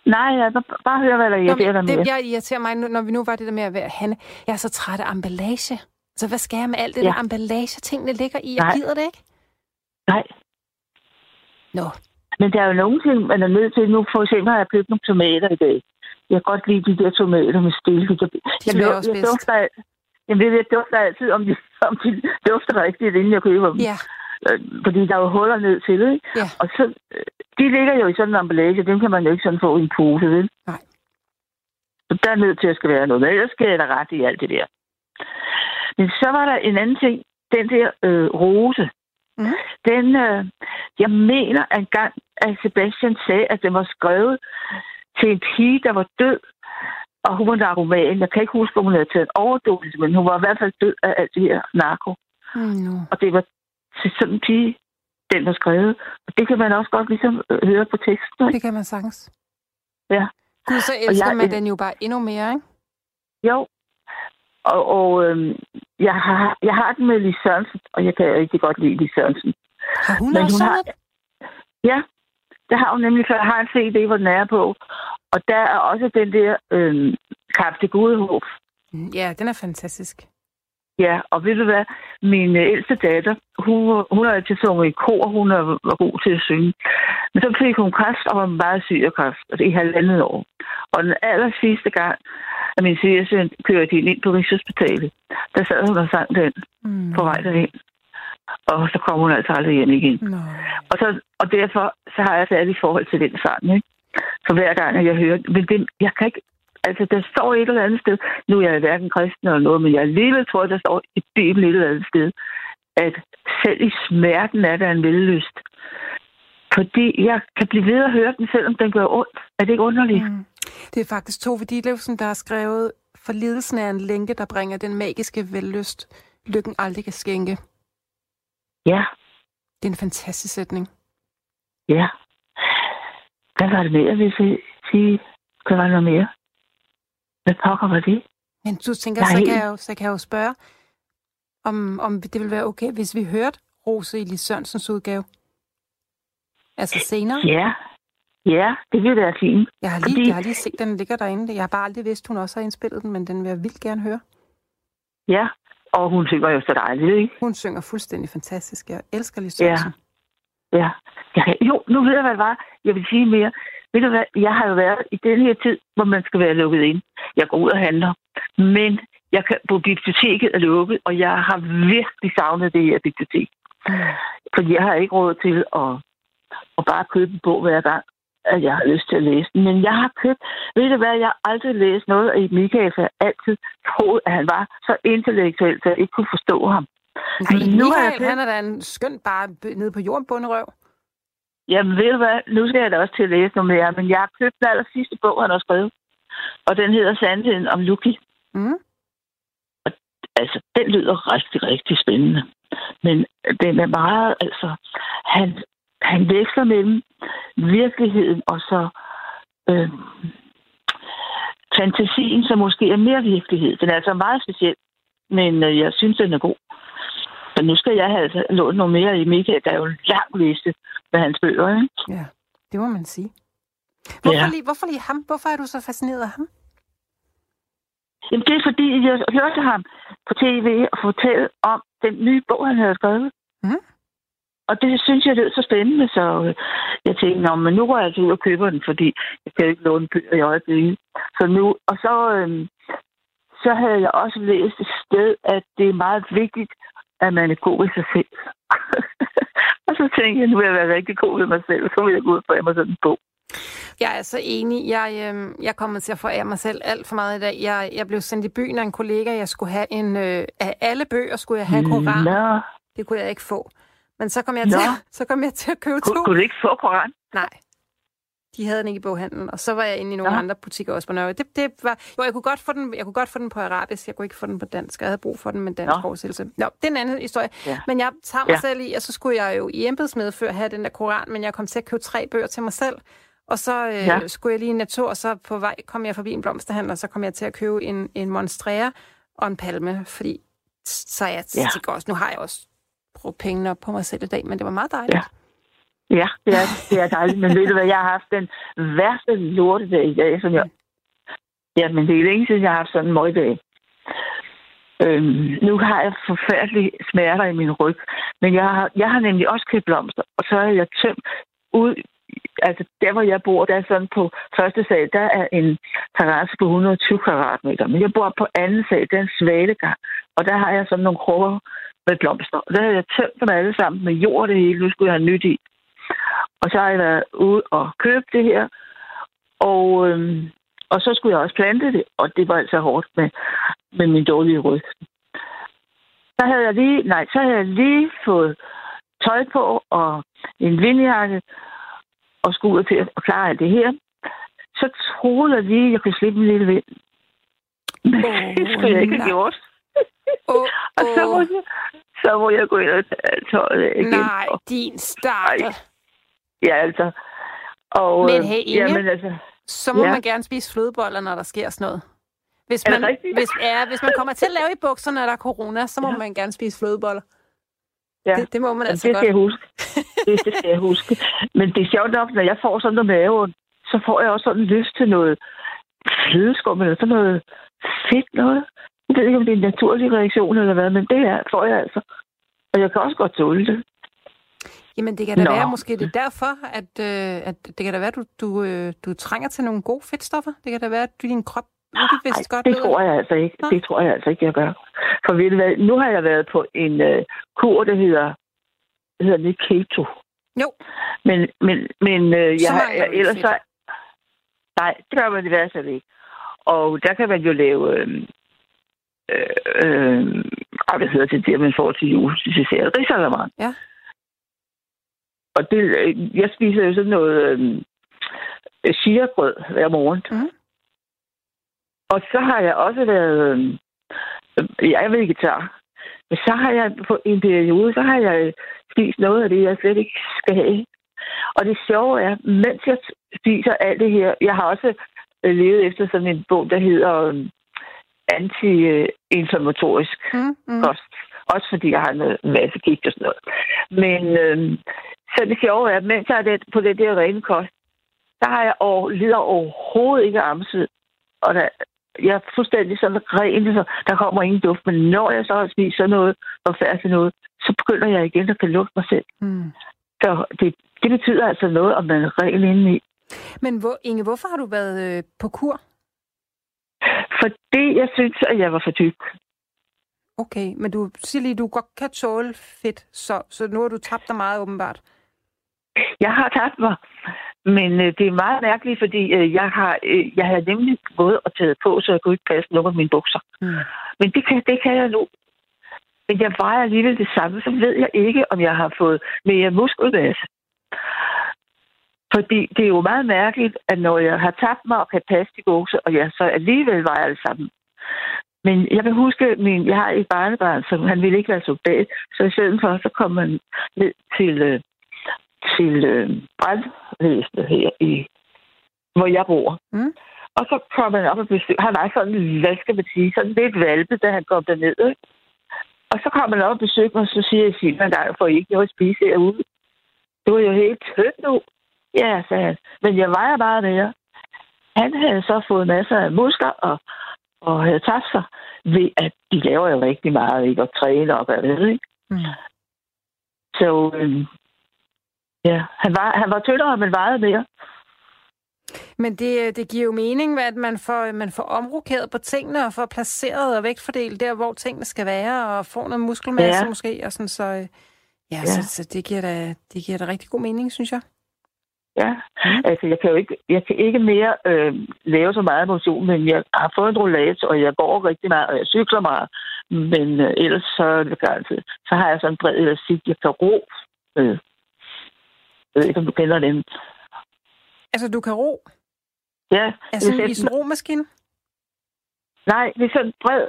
Nej, jeg vil bare høre, hvad der
Nå,
irriterer dig
men
mere.
det, jeg irriterer mig, når vi nu var det der med at være Hanne. Jeg er så træt af emballage. Så hvad skal jeg med alt det
Ja.
der emballage, tingene ligger i? Jeg
Nej.
gider det ikke.
Nej.
Nå,
Men der er jo nogle ting, man er nødt til. Nu for eksempel har jeg købt nogle tomater i dag. Jeg kan godt lide de der tomater med stilke. Jeg, jeg, jeg,
også
jeg,
bedst.
dufter, al- jeg, dufter altid, om de, om de dufter rigtigt, inden jeg køber dem.
ja,
Øh, Fordi der er jo huller ned til det, ikke?
ja.
Og så, de ligger jo i sådan en emballage, dem kan man jo ikke sådan få i en pose, vel?
Nej.
Så der er nødt til at skal være noget. Men ellers skal jeg da ret i alt det der. Men så var der en anden ting. Den der øh, rose.
Mhm.
Den, øh, jeg mener engang, at Sebastian sagde, at den var skrevet til en pige, der var død. Og hun var narkoman. Jeg kan ikke huske, om hun havde taget en overdosis, men hun var i hvert fald død af alt det her narko.
Mm, no.
Og det var til sådan en pige, den var skrevet. Og det kan man også godt ligesom øh, høre på teksten. ikke?
Det kan man sagtens.
Ja.
Gud, så elsker
jeg-
man den jo bare endnu mere, ikke?
Jo. Og, og øhm, jeg, har, jeg har den med Lis Sørensen, og jeg kan rigtig godt lide Lis Sørensen.
Har hun
Men
også
hun har,
sunget?
ja, det har hun nemlig, for jeg har en CD, hvor den er på. Og der er også den der øhm, Kap det gode håb.
Ja, den er fantastisk.
Ja, og ved du hvad? Min øh, ældste datter, hun, hun har altid sunget i kor, hun er, var god til at synge. Men så fik hun kræft og var meget syg af kræft, er i halvandet år. Og den aller sidste gang, at min svigersøn kørte hende ind på Rigshospitalet, der sad hun og sang den
Mm.
på vej derhen. Og så kom hun altså aldrig hjem igen.
Nå.
Og, så, og derfor så har jeg særligt forhold til den sang, ikke? Så hver gang, at jeg hører den- men det, jeg kan ikke, altså der står et eller andet sted, nu er jeg hverken kristen eller noget, men jeg alligevel tror, der står i Bibelen et eller andet sted, at selv i smerten er der en vellyst. Fordi jeg kan blive ved at høre den, selvom den gør ondt. Er det ikke underligt? Mm.
Det er faktisk Tove Ditlevsen, der har skrevet, for lidelsen er en lænke, der bringer den magiske vellyst. Lykken aldrig kan skænke.
Ja,
Det er en fantastisk sætning.
ja. Hvad var det mere, jeg ville sige? Hvad var der noget mere? Hvad pokker var det?
Men du tænker,
er
så kan, jeg jo, så kan jeg jo spørge, om, om det vil være okay, hvis vi hørte Rose i Lis Sørensens udgave. Altså senere.
Ja, ja, det ville være fint.
Jeg har lige,
Fordi-
jeg har lige set, den ligger derinde. Jeg har bare aldrig vidst, hun også har indspillet den, men den vil jeg vildt gerne høre.
Ja, og hun synger jo så dejligt, ikke?
Hun synger fuldstændig fantastisk. Jeg elsker Lis
Ja.
Sørensen.
Ja. Jeg kan, jo, nu ved jeg, hvad det var. Jeg vil sige mere. Ved du hvad, jeg har jo været i den her tid, hvor man skal være lukket ind. Jeg går ud og handler. Men jeg kan, på biblioteket er lukket, og jeg har virkelig savnet det her bibliotek. Fordi jeg har ikke råd til at, at bare købe en bog hver gang, at jeg har lyst til at læse den. Men jeg har købt, ved du hvad, jeg har aldrig læst noget af Michael, for jeg har altid troet, at han var så intellektuel, så jeg ikke kunne forstå ham.
Nej,
Men nu har jeg
Michael,
købt-
han er da en skøn bare nede på jorden bunderøv.
Jamen ved du hvad, nu skal jeg da også til at læse noget mere, men jeg har købt den aller sidste bog, han har skrevet. Og den hedder Sandheden om Lucky.
Mm.
Altså, den lyder rigtig, rigtig spændende. Men den er meget, altså, han, han veksler mellem virkeligheden og så øh, fantasien, som måske er mere virkelighed. Den er altså meget speciel, men øh, jeg synes, den er god. Så nu skal jeg have altså lånt noget mere i Michael. Der er jo en lang liste med hans bøger, ikke?
Ja, det må man sige. Hvorfor,
Ja.
lige, hvorfor lige ham? Hvorfor er du så fascineret af ham?
Jamen, det er fordi, jeg hørte ham på tv og fortælle om den nye bog, han havde skrevet.
Mhm.
Og det synes jeg lød så spændende, så øh, jeg tænkte, Nå, men nu går jeg altså ud og køber den, fordi jeg kan ikke låne bøger i øjeblikket. Så nu, og så, øh, så havde jeg også læst et sted, at det er meget vigtigt, at man er god i sig selv. og så tænkte jeg, nu vil jeg være rigtig god ved mig selv, så vil jeg gå ud og få mig sådan en bog.
Jeg er så enig. Jeg, øh, jeg kommer til at forære mig selv alt for meget i dag. Jeg, jeg blev sendt i byen af en kollega. Jeg skulle have en... Øh, af alle bøger skulle jeg have en koran.
Nå,
Det kunne jeg ikke få. Men så kom jeg, til, så kom jeg til at købe to.
kunne, kunne du ikke få koran?
Nej. De havde den ikke i boghandlen, og så var jeg inde i nogle
Nå.
andre butikker også på Nørre. Det, det var, jo, jeg kunne, godt få den, jeg kunne godt få den på arabisk, jeg kunne ikke få den på dansk. Jeg havde brug for den med dansk
Nå.
oversættelse. Nå, det er en anden historie.
Ja.
Men jeg tager mig
Ja.
selv i, og så skulle jeg jo i embedsmedfør have den der koran, men jeg kom til at købe tre bøger til mig selv. Og så øh,
Ja.
skulle jeg lige en natur, og så på vej kom jeg forbi en blomsterhandel, og så kom jeg til at købe en, en monstrea og en palme, fordi så jeg
Ja.
også, nu har jeg også brugt pengene op på mig selv i dag, men det var meget dejligt.
Ja. Ja, det er, det er dejligt. Men ved du hvad, jeg har haft den værste lortedag i dag, som jeg... Ja, men det er længe siden, jeg har haft sådan en møgdag. Øhm, nu har jeg forfærdelige smerter i min ryg. Men jeg har, jeg har nemlig også købt blomster, og så har jeg tømt ud... Altså, der hvor jeg bor, der er sådan på første sal, der er en terrasse på 120 kvadratmeter. Men jeg bor på anden sal, der er en svalegang. Og der har jeg sådan nogle krukker med blomster. Og der har jeg tømt dem alle sammen med jord det hele. Nu skulle jeg have nyt i. Og så har jeg været ude og købe det her. Og, øhm, og så skulle jeg også plante det, og det var altså hårdt med, med min dårlige ryg. Så havde jeg lige, nej, så havde jeg lige fået tøj på og en vindjakke, og skulle ud til at klare alt det her. Så troede jeg lige, at jeg kunne slippe en lille vind. Men
Åh,
det skulle jeg ikke
nej.
have gjort.
Åh,
Og så må, jeg, så må jeg gå ind og tage tøjet af igen.
Nej, din starter.
Ja, altså. Og,
Men
øh,
hey, Inge.
Jamen, altså,
Så må
Ja.
man gerne spise flødeboller, når der sker sådan noget. Hvis
det
man, hvis, ja, hvis man kommer til at lave i bukserne, når der er corona, så må
Ja.
man gerne spise flødeboller.
ja.
Det, det må man altså
det skal jeg
godt.
huske. Det, det skal jeg huske. Men det er sjovt nok, når jeg får sådan noget mave, så får jeg også sådan lyst til noget flødeskum eller sådan noget fedt noget. Jeg ved ikke, om det er en naturlig reaktion eller hvad, men det er, får jeg altså. Og jeg kan også godt tåle det.
Jamen, det kan da
Nå.
være, måske det er derfor, at, øh, at det kan da være, du, du, øh, du trænger til nogle gode fedtstoffer. Det kan da være, at din krop ubevidst
Nej,
godt
det
ved.
tror jeg altså ikke.
Nå.
Det tror jeg altså ikke, jeg gør. For ved du hvad, nu har jeg været på en uh, kur, der hedder, det hedder lidt keto.
Jo,
Men, men, men
Så
jeg, har- jeg, ellers
fedt.
så... Nej, det gør man i hvert fald ikke. Og der kan man jo lave... Øh, øh, øh, hvad hedder det der, man får til jul, til dessert? Risalamande.
Ja.
Og det, øh, jeg spiser jo sådan noget øh, chia-brød hver morgen.
Mhm.
Og så har jeg også været... Øh, jeg er vegetar. Men så har jeg på en periode, så har jeg spist noget af det, jeg slet ikke skal have. Og det sjove er, mens jeg spiser alt det her, jeg har også øh, levet efter sådan en bog, der hedder øh, anti-inflammatorisk
mm, mm.
kost. Også fordi jeg har noget masse gigt og sådan noget. Men øh, så det sjove er, at mens jeg er det, på det der rene kost, der har jeg over, lider overhovedet ikke af armsved. Og der, jeg er fuldstændig sådan ren, så der kommer ingen duft. Men når jeg så har spist sådan noget forfærdeligt noget, så begynder jeg igen at kan lugte mig selv.
Mm.
Så det, det betyder altså noget, om man er ren indeni.
Men hvor, Inge, hvorfor har du været øh, på kur?
Fordi jeg synes, at jeg var for tyk.
Okay, men du siger lige, at du godt kan tåle fedt, så, så nu har du tabt dig meget åbenbart.
Jeg har tabt mig, men øh, det er meget mærkeligt, fordi øh, jeg har øh, jeg har nemlig gået og taget på, så jeg kunne ikke passe nogle af mine bukser.
Mm.
Men det kan, det kan jeg nu. men jeg vejer alligevel det samme, så ved jeg ikke, om jeg har fået mere muskelmasse. Fordi det er jo meget mærkeligt, at når jeg har tabt mig og kan passe de bukser, og jeg så alligevel vejer det samme. Men jeg kan huske, min, jeg har et barnebarn, som han ville ikke være soldat, så i stedet for, så kom man ned til, øh, til øh, brandvæsenet her i, hvor jeg bor.
Mm.
Og så kom han op og besøg. Han var sådan, hvad skal man sige, sådan lidt valpe, da han kom derned. Ikke? Og så kom han op og besøgte mig, og så siger jeg, en gang, for I ikke noget at spise herude. Det var jo helt tødt nu. Ja, sagde han. Men jeg vejer bare mere. Han havde så fået masser af muskler og, og havde tabt sig ved, at de laver jo rigtig meget, ikke? Og træner og hvad ved, ikke?
Mm.
Så øhm, ja, han var, han var tyndere, men vejede mere.
Men det, det giver jo mening, at man får, man får omrokeret på tingene og får placeret og vægtfordelt der, hvor tingene skal være, og får noget muskelmasse
Ja.
måske. Og sådan, så, øh, ja,
Ja.
Så, så det, giver da, det giver da rigtig god mening, synes jeg.
Ja,
Mm.
altså jeg kan jo ikke, jeg kan ikke mere øh, lave så meget motion, men jeg har fået en rollator, og jeg går rigtig meget, og jeg cykler meget. Men øh, ellers så, så har jeg sådan en bred elastik, jeg kan ro. Øh. Jeg ved ikke, om du kender den.
Altså, du kan ro.
Ja,
Altså,
hvis
i sådan en romaskine?
nej, det er sådan en bred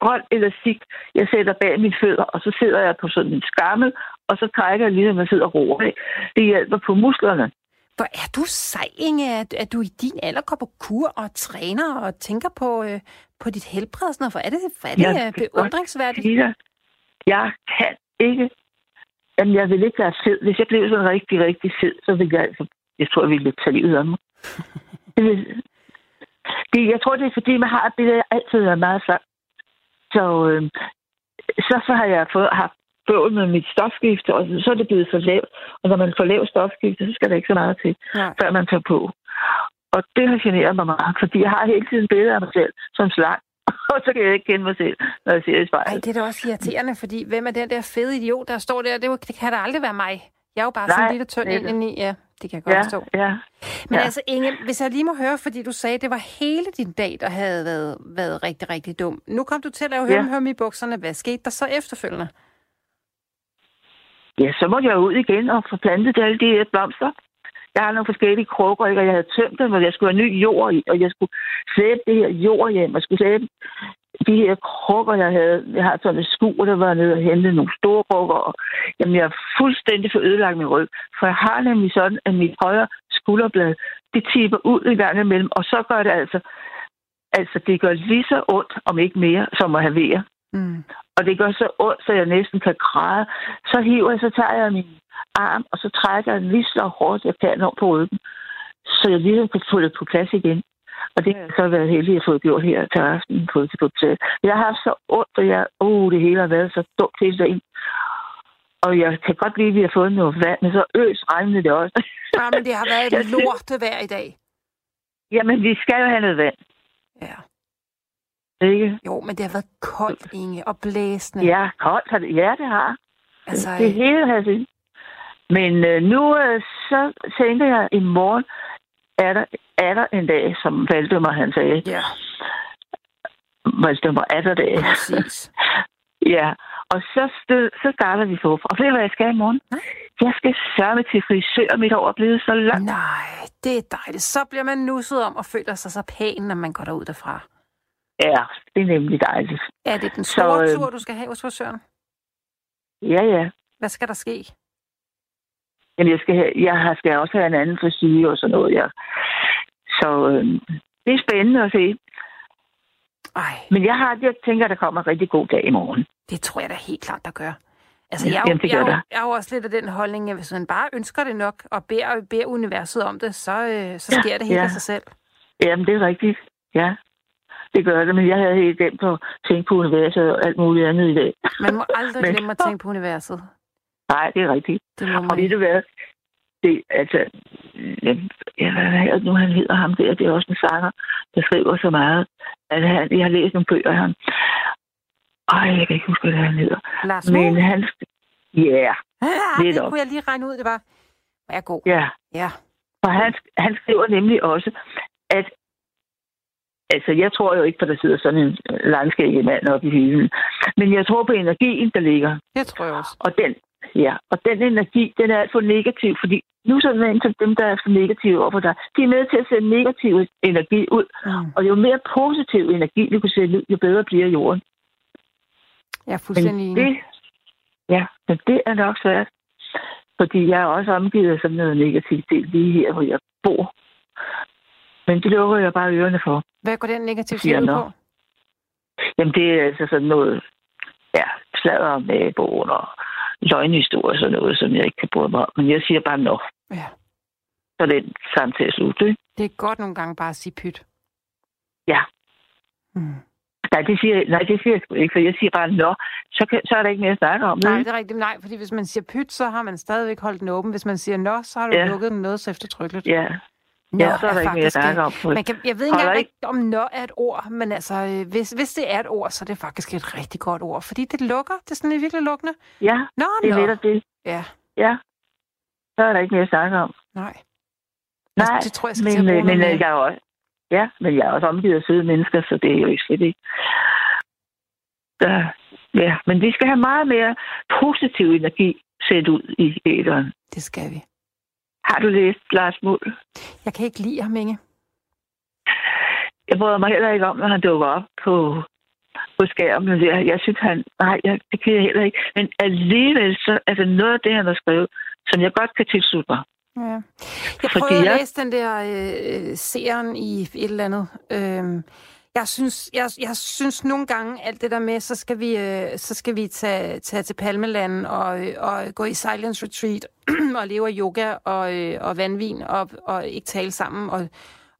grøn elastik, jeg sætter bag mine fødder, og så sidder jeg på sådan en skammel, og så trækker jeg lige, når man sidder og roer. Det hjælper på musklerne.
Hvor er du sej, Inge, at, at du i din alder går på kur og træner og tænker på, øh, på dit helbred. og Sådan noget. Hvor er det, hvor er det ja,
godt
beundringsværdigt?
jeg kan ikke... Jamen, jeg vil ikke være fed. Hvis jeg blev sådan rigtig, rigtig fed, så ville jeg altså... Jeg tror, jeg ville tage livet af mig. Det vil, det, jeg tror, det er fordi, man har et billede, jeg altid været meget slank. Så, øh, så, så har jeg fået, haft bøvl med mit stofskifte, og så er det blevet for lavt. Og når man får lavt stofskifte, så skal der ikke så meget til,
Ja.
før man tager på. Og det har generet mig meget, fordi jeg har hele tiden billeder af mig selv som slank. Og så kan jeg ikke kende mig selv, når jeg ser i
Ej,
spejlet.
det er da også irriterende, fordi hvem er den der fede idiot, der står der? Det, var- det kan da aldrig være mig. Jeg er jo bare sådan
Nej,
tynd
det er
ind
det.
indeni. Ja, det kan jeg godt
Ja,
forstå.
ja.
Men
ja.
altså, Inge, hvis jeg lige må høre, fordi du sagde, at det var hele din dag, der havde været, været rigtig, rigtig dum. Nu kom du til at lave
Ja.
høm i bukserne. Hvad skete der så efterfølgende?
Ja, så måtte jeg ud igen og få plantet alle de her blomster. Jeg har nogle forskellige krukker, ikke? og jeg havde tømt dem, og jeg skulle have ny jord i, og jeg skulle slæbe det her jord hjem, og skulle slæbe de her krukker, jeg havde. Jeg har sådan et skur, der var nede og hente nogle store krukker, og jamen, jeg er fuldstændig for ødelagt min ryg. For jeg har nemlig sådan, at mit højre skulderblad, det tipper ud i gang imellem, og så gør det altså, altså det gør lige så ondt, om ikke mere, som at have vejer.
Mm.
Og det gør så ondt, så jeg næsten kan græde. Så hiver jeg, så tager jeg min arm, og så trækker jeg den lige så hårdt, jeg kan over på ryggen. Så jeg lige kan få det på plads igen. Og det har jeg så været heldig at få gjort her til aften på til hotel. Jeg har haft så ondt, og jeg, uh, det hele har været så dumt hele dagen. Og jeg kan godt lide, at vi har fået noget vand, men så øs regnede det også.
Ja, men det har været et lorte vejr i dag.
Jamen, vi skal jo have noget vand,
Ja.
Ikke?
Jo, men det har været koldt, Inge, og blæsende.
Ja, koldt har det. Ja, det har.
Altså,
Det hele har jeg Men øh, nu øh, så tænker jeg, at i morgen er der, er der en dag, som Valdemar han sagde.
ja,
Valdemar er der dag.
præcis.
ja, og så, stød, så starter vi forfra. Og ved du, hvad jeg skal i morgen?
Nej.
Jeg skal sørge til frisør, mit hår er blevet så langt.
Nej, det er dejligt. Så bliver man nusset om og føler sig så pæn, når man går derud derfra.
Ja, det er nemlig dejligt.
Er det den
Så,
store
øh,
tur, du skal have hos frisøren?
Ja, ja.
Hvad skal der ske?
Jamen, jeg skal, have, jeg skal også have en anden frisyr og sådan noget. Ja. Så øh, det er spændende at se.
Ej,
Men jeg har, jeg tænker, der kommer en rigtig god dag i morgen.
det tror jeg da helt klart, der gør. Altså,
Ja,
jeg,
jamen, det
jeg,
der.
jeg er jo også lidt af den holdning, at hvis man bare ønsker det nok, og beder, beder universet om det, så, øh, så
Ja,
sker det helt
ja.
af sig selv.
Jamen, det er rigtigt. Ja, det gør det. Men jeg havde helt glemt at tænke på universet og alt muligt andet i dag.
Man må aldrig
Men-
glemme at tænke på universet.
Nej, det er rigtigt.
Det må
Og
man
ved du hvad? Det, altså, ja, hvad nu, han hedder ham der? Det er også en sanger, der skriver så meget. At han, jeg har læst nogle bøger af ham. Ej, jeg kan ikke huske, hvad han hedder.
Lars
Men han... Ja,
ah, det
op.
kunne jeg lige regne ud, det var. Hvor er jeg god.
ja.
Ja.
Og han, han skriver nemlig også, at Altså, jeg tror jo ikke, at der sidder sådan en langskægget mand oppe i hylden. Men jeg tror på energien, der ligger.
Det tror jeg også.
Og den, ja, og den energi, den er alt for negativ, fordi nu så er til dem, der er for negative overfor dig, de er med til at sende negativ energi ud.
Mm.
Og jo mere positiv energi, vi kunne sende ud, jo bedre bliver jorden.
Jeg er fuldstændig
Men det, ja, men det er nok svært. Fordi jeg er også omgivet af sådan noget negativitet lige her, hvor jeg bor. Men det lukker jeg bare ørerne for.
Hvad går den negative side på?
Jamen, det er altså sådan noget, ja, sladder om naboen og løgnhistorie og sådan noget, som jeg ikke kan bruge mig om. Men jeg siger bare nå.
Ja.
Så er den samtale slut, ikke?
Det er godt nogle gange bare at sige pyt.
Ja.
Mm.
Nej, det siger, nej, det siger jeg sgu ikke, for jeg siger bare nå. Så, kan, så er der ikke mere at snakke om.
Nej,
vel?
det er rigtigt. Nej, fordi hvis man siger pyt, så har man stadigvæk holdt den åben. Hvis man siger nå, så har du
Ja.
lukket den noget så eftertrykkeligt.
Ja,
Nå
ja, så er der ikke mere
faktisk,
snakke om.
Man kan, jeg ved ikke engang,
ikke-
om nå er et ord, men altså, øh, hvis, hvis det er et ord, så er det faktisk et rigtig godt ord, fordi det lukker. Det er sådan et virkelig lukkende.
Ja,
Nå,
det er netop det.
Ja,
Ja, så er der ikke mere at snakke om.
nej.
Nej,
Altså, det tror jeg skal til at
men, øh, men øh, jeg er også, ja, men jeg er også omgivet af søde mennesker, så det er jo ikke slet ikke. Der, ja, men vi skal have meget mere positiv energi sendt ud i æderen.
Det skal vi.
Har du læst Lars Muhl?
Jeg kan ikke lide ham, Inge.
Jeg bryder mig heller ikke om, når han dukker op på, på skærmen. Der. Jeg synes, han... Nej, jeg, det kan jeg heller ikke. Men alligevel så er det noget af det, han har skrevet, som jeg godt kan tilslutte mig.
Ja. Jeg
Fordi
prøvede at
jeg-
læse den der øh, serien i et eller andet. Øhm, jeg synes, jeg, jeg synes nogle gange, alt det der med, så skal vi, øh, så skal vi tage, tage til Palmeland og, øh, og gå i silence retreat og leve af yoga og, øh, og vandvin og, og ikke tale sammen og,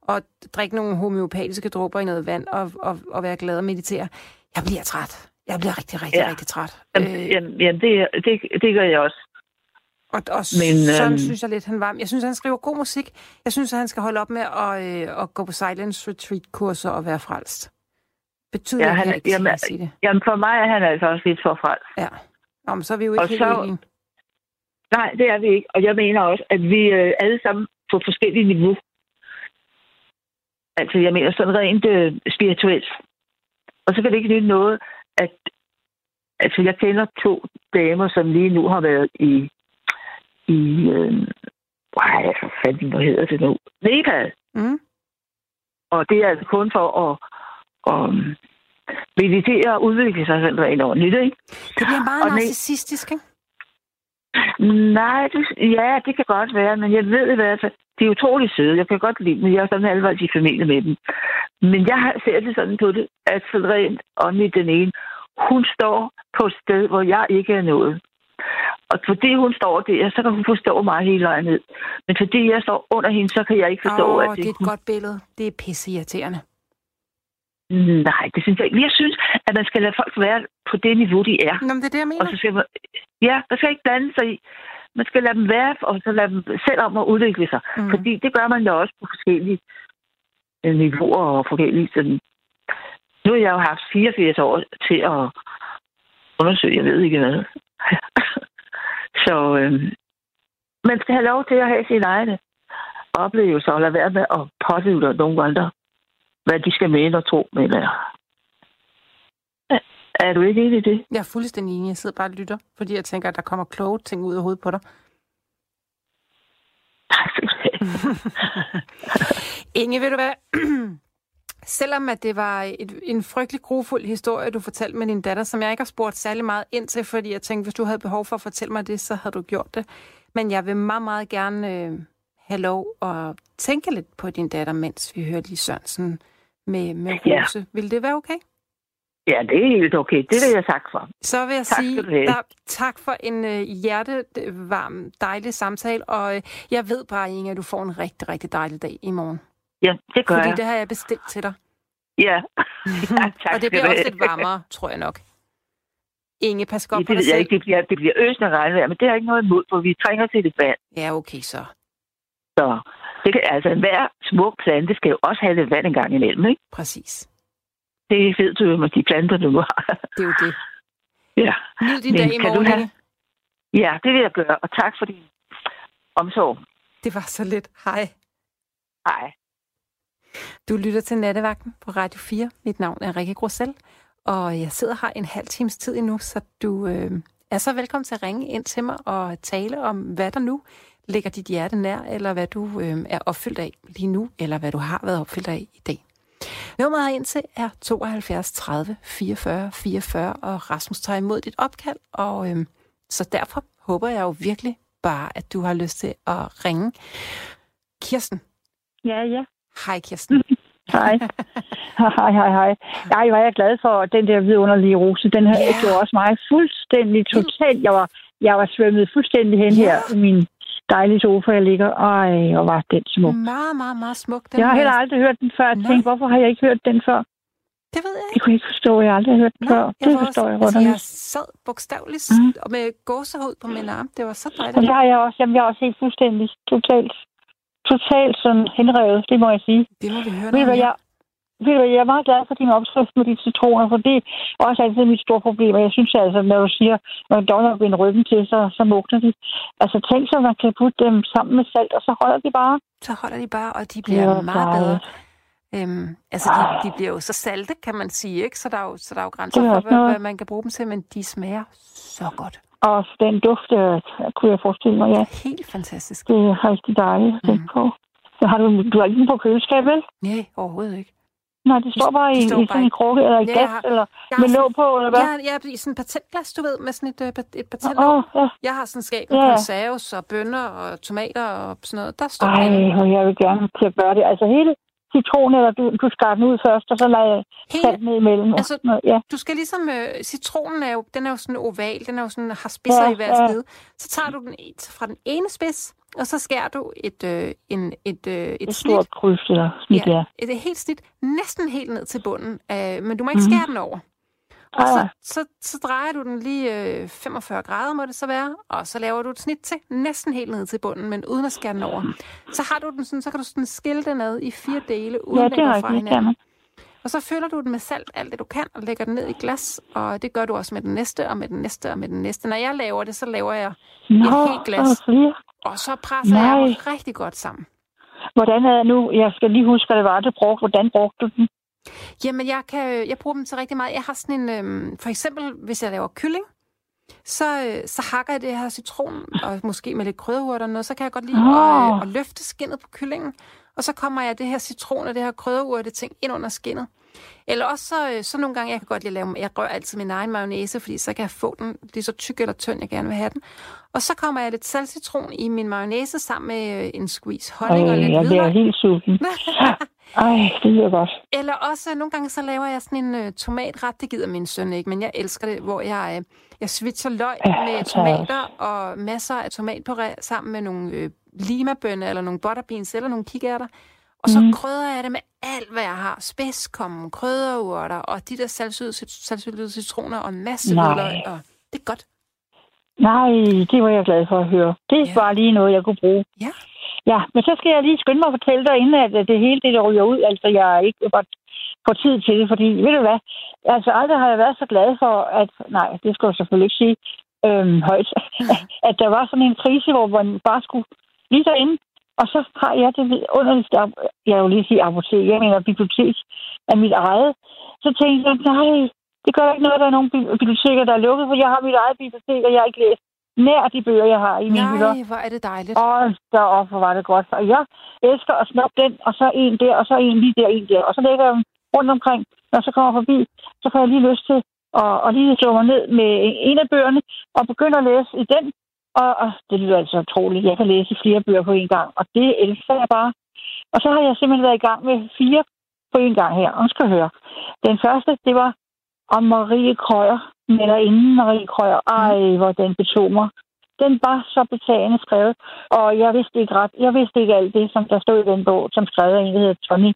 og drikke nogle homeopatiske dråber i noget vand og, og, og være glad og meditere. Jeg bliver træt. Jeg bliver rigtig, rigtig,
Ja.
rigtig træt.
Jamen,
Øh,
jamen, jamen det, det, det gør jeg også.
Og, og
Men,
sådan
øhm,
synes jeg lidt, han var. Jeg synes, han skriver god musik. Jeg synes, at han skal holde op med at, øh, at gå på silence retreat-kurser og være frelst. Betyder
Ja, han-
ikke,
jamen,
jamen, sige det.
Jamen, for mig er han altså også lidt for frelst.
Ja. Nå, men så er vi jo ikke
Og
helt
så-
enige.
Nej, det er vi ikke. Og jeg mener også, at vi øh, alle sammen på forskellige niveau. Altså, jeg mener sådan rent øh, spirituelt. Og så kan det ikke nytte noget, at... Altså, jeg kender to damer, som lige nu har været i... i øh, ej, hvad fanden, hvad hedder det nu? Nepal.
Mm.
Og det er altså kun for at, at meditere og udvikle sig selv rent ordentligt, ikke?
Det bliver meget
Og
narcissistisk, ikke?
Nej, det, ja, det kan godt være, men jeg ved i hvert fald, de er utrolig søde. Jeg kan godt lide dem. Jeg er sådan halvvejs i familie med dem. Men jeg ser det sådan på det, at sådan rent åndeligt den ene, hun står på et sted, hvor jeg ikke er nået. Og fordi hun står der, så kan hun forstå mig hele vejen ned. Men fordi jeg står under hende, så kan jeg ikke forstå,
Åh,
at
det er et godt billede. Det er pisseirriterende.
Nej, det synes jeg ikke. Jeg synes, at man skal lade folk være på det niveau, de er.
Nå, men det er det, jeg mener.
Og så skal man, ja, der skal ikke blande sig i. Man skal lade dem være, og så lade dem selv om at udvikle sig.
Mm.
Mm. Fordi det gør man jo også på forskellige øh, niveauer og forskellige sådan. Nu har jeg jo haft 84 år til at undersøge, jeg ved ikke hvad. Så øhm, man skal have lov til at have sine egne oplevelser, og lade være med at pådybe nogle andre, hvad de skal mene og tro, mener jeg. Er- du ikke enig i det?
Jeg er fuldstændig enig. Jeg sidder bare og lytter, fordi jeg tænker, at der kommer kloge ting ud af hovedet på dig. Inge, ved du hvad? Selvom at det var et, en frygtelig grufuld historie, du fortalte med din datter, som jeg ikke har spurgt særlig meget ind til, fordi jeg tænkte, hvis du havde behov for at fortælle mig det, så havde du gjort det. Men jeg vil meget, meget gerne øh, have lov at tænke lidt på din datter, mens vi hører lige Sørensen med, med
Ja.
Rose. Vil det være okay?
Ja, det er helt okay. Det vil jeg takke for.
Så vil jeg
Tak
sige der, tak for en øh, hjertevarm, dejlig samtale, og øh, jeg ved bare, Inge, at du får en rigtig, rigtig dejlig dag i morgen.
Ja, det gør
Fordi
jeg.
det har jeg bestilt til dig.
Ja. ja tak
og det bliver også lidt varmere, tror jeg nok. Inge, pas godt
Ja,
på
det
dig
ved jeg
selv.
ikke. Det bliver, det bliver øsende regnvejr, men det jeg ikke noget imod, for vi trænger til det vand.
Ja, okay så.
Så det kan, altså, hver smuk plante skal jo også have lidt vand en gang imellem, ikke?
Præcis.
Det ved du jo med de planter, du nu har.
Det er jo det.
ja.
Nyd din
Men
dag i morgen,
have- ja, det vil jeg gøre, og tak for din omsorg.
Det var så lidt. Hej.
Hej.
Du lytter til Nattevagten på Radio 4. Mit navn er Rikke Grossel, og jeg sidder her en halv times tid endnu, så du øh, er så velkommen til at ringe ind til mig og tale om, hvad der nu ligger dit hjerte nær, eller hvad du øh, er opfyldt af lige nu, eller hvad du har været opfyldt af i dag. Nummeret ind til er 72 30 44 44, og Rasmus tager imod dit opkald, og øh, så derfor håber jeg jo virkelig bare, at du har lyst til at ringe. Kirsten.
Ja, ja.
Hej, Kirsten.
hej. hej, hej, hej. Jeg var jeg glad for den der vidunderlige rose. Den her
Ja.
gjorde også mig fuldstændig totalt. Jeg var, jeg var svømmet fuldstændig hen
Ja.
her i min dejlige sofa, jeg ligger. Ej, og var den smuk.
Meget, meget, meget smuk. Den
Jeg har heller aldrig hørt den før. Jeg
Nej.
tænkte, hvorfor har jeg ikke hørt den før?
Det ved jeg
Det
ikke.
kunne jeg ikke forstå. Jeg har aldrig hørt den før. Det forstår
også,
jeg
altså,
godt.
jeg sad bogstaveligt
Mm.
og med gåsehud på min arm. Det var så
Og
dejligt.
det har jeg også. Jamen, jeg er også helt fuldstændig totalt, totalt sådan henrevet. Det må jeg sige.
Det må vi høre
Ved hvad, jeg, ved du jeg er meget glad for din opskrift med de citroner, for det er også altid mit store problem. Og jeg synes altså, når du siger, når dogner binder ryggen til, så, så mugner de. Altså tænk så, man kan putte dem sammen med salt, og så holder de bare.
Så holder de bare, og de bliver
var
meget bedre.
dejligt.
Øhm, altså, de, de bliver jo så salte, kan man sige, ikke? Så der er jo, så der er jo grænser
er
for, hvad, hvad man kan bruge dem til, men de smager så godt.
Og den duft, øh, kunne jeg forestille mig, ja.
Helt fantastisk.
Det er rigtig dejligt at tænke
Mhm.
på. Så har du, du har ikke den på køleskab, vel?
Nej, overhovedet ikke.
Nej, det står bare
de
i,
står
i sådan en krukke, eller i
Ja,
gas,
har-
eller med låg på, eller hvad?
jeg, jeg i sådan en patentglas, du ved, med sådan et, øh, et
Åh,
patentlåg.
oh, ja.
Jeg har sådan skab med
Ja.
konserves og bønner og tomater og sådan noget. Der står
Ej, jeg vil gerne til at gøre det. Altså hele citronen, eller du, du skar den ud først, og så lader jeg ned imellem. og
Altså,
sådan noget. Ja.
du skal ligesom, øh, citronen er jo, den er jo sådan oval, den er jo sådan, har spidser
Ja,
i hver
ja.
side. Så tager du den et- fra den ene spids, og så skærer du et, øh, en, et, øh, et,
Et
snit,
stort kryds eller snit, ja.
ja, et, helt snit, næsten helt ned til bunden, øh, men du må ikke
Mhm.
skære den over. Og så,
ej.
så, så drejer du den lige øh, 45 grader, må det så være, og så laver du et snit til, næsten helt ned til bunden, men uden at skære den over. Så har du den sådan, så kan du sådan skille den ad i fire dele, uden
Ja, det jeg
fra hinanden. Og så fylder du den med salt, alt det du kan, og lægger den ned i glas. Og det gør du også med den næste, og med den næste, og med den næste. Når jeg laver det, så laver jeg,
Nå,
helt glas.
er
og så presser jeg
Nej.
dem rigtig godt sammen.
Hvordan er det nu? Jeg skal lige huske, hvad det var, du brugte. Hvordan brugte du den?
Jamen, jeg, kan, jeg bruger dem til rigtig meget. Jeg har sådan en, øhm, for eksempel, hvis jeg laver kylling, så, øh, så hakker jeg det her citron, og måske med lidt krydderurter og noget, så kan jeg godt lide
Åh.
at, øh, at løfte skinnet på kyllingen, og så kommer jeg det her citron og det her krydderurte ting ind under skinnet. Eller også så, øh, så nogle gange, jeg kan godt lide at lave, jeg rører altid min egen mayonnaise, fordi så kan jeg få den lige så tyk eller tynd, jeg gerne vil have den. Og så kommer jeg lidt saltcitron i min mayonnaise sammen med øh, en squeeze honning og
Ej,
lidt
jeg
hvidløg.
helt sulten. Ej, det lyder godt.
Eller også, nogle gange så laver jeg sådan en uh, tomatret, det gider min søn ikke, men jeg elsker det, hvor jeg, uh, jeg switcher løg
Ja,
med
er
tomater og masser af tomatpuré sammen med nogle uh, limabønner eller nogle butterbeans eller nogle kikærter. Og så mm. krydder jeg det med alt, hvad jeg har. Spidskommen, krydderurter og de der saltsyltede citroner og en masse
Nej.
hvidløg. Og det er godt.
Nej, det var jeg glad for at høre. Det
Ja.
var lige noget, jeg kunne bruge.
Ja.
Ja, men så skal jeg lige skynde mig at fortælle dig, inden at det hele det, der ryger ud, altså jeg ikke godt får tid til det, fordi ved du hvad, altså aldrig har jeg været så glad for, at, nej, det skal jeg selvfølgelig ikke sige øhm, højt, at der var sådan en krise, hvor man bare skulle lige derinde, og så har jeg det underligste, ab- jeg vil lige sige apotek, jeg mener bibliotek af mit eget, så tænkte jeg, nej, det gør ikke noget, der er nogle bi- biblioteker, der er lukket, for jeg har mit eget bibliotek, og jeg har ikke læst nær de bøger, jeg har i mine hylder.
Nej, hvor er det dejligt.
Og deroppe, hvor var det godt. Og jeg elsker at snuppe den, og så en der, og så en lige der, en der. Og så lægger jeg dem rundt omkring. Når jeg så kommer forbi, så får jeg lige lyst til at, at lige slå mig ned med en af bøgerne, og begynde at læse i den. Og, og det lyder altså utroligt. Jeg kan læse flere bøger på en gang, og det elsker jeg bare. Og så har jeg simpelthen været i gang med fire på en gang her. Og skal høre. Den første, det var om Marie Krøyer, eller inden Marie Krøyer. Ej, hvor den betog mig. Den var så betagende skrevet, og jeg vidste ikke ret. Jeg vidste ikke alt det, som der stod i den bog, som skrev af en, der hedder Tony.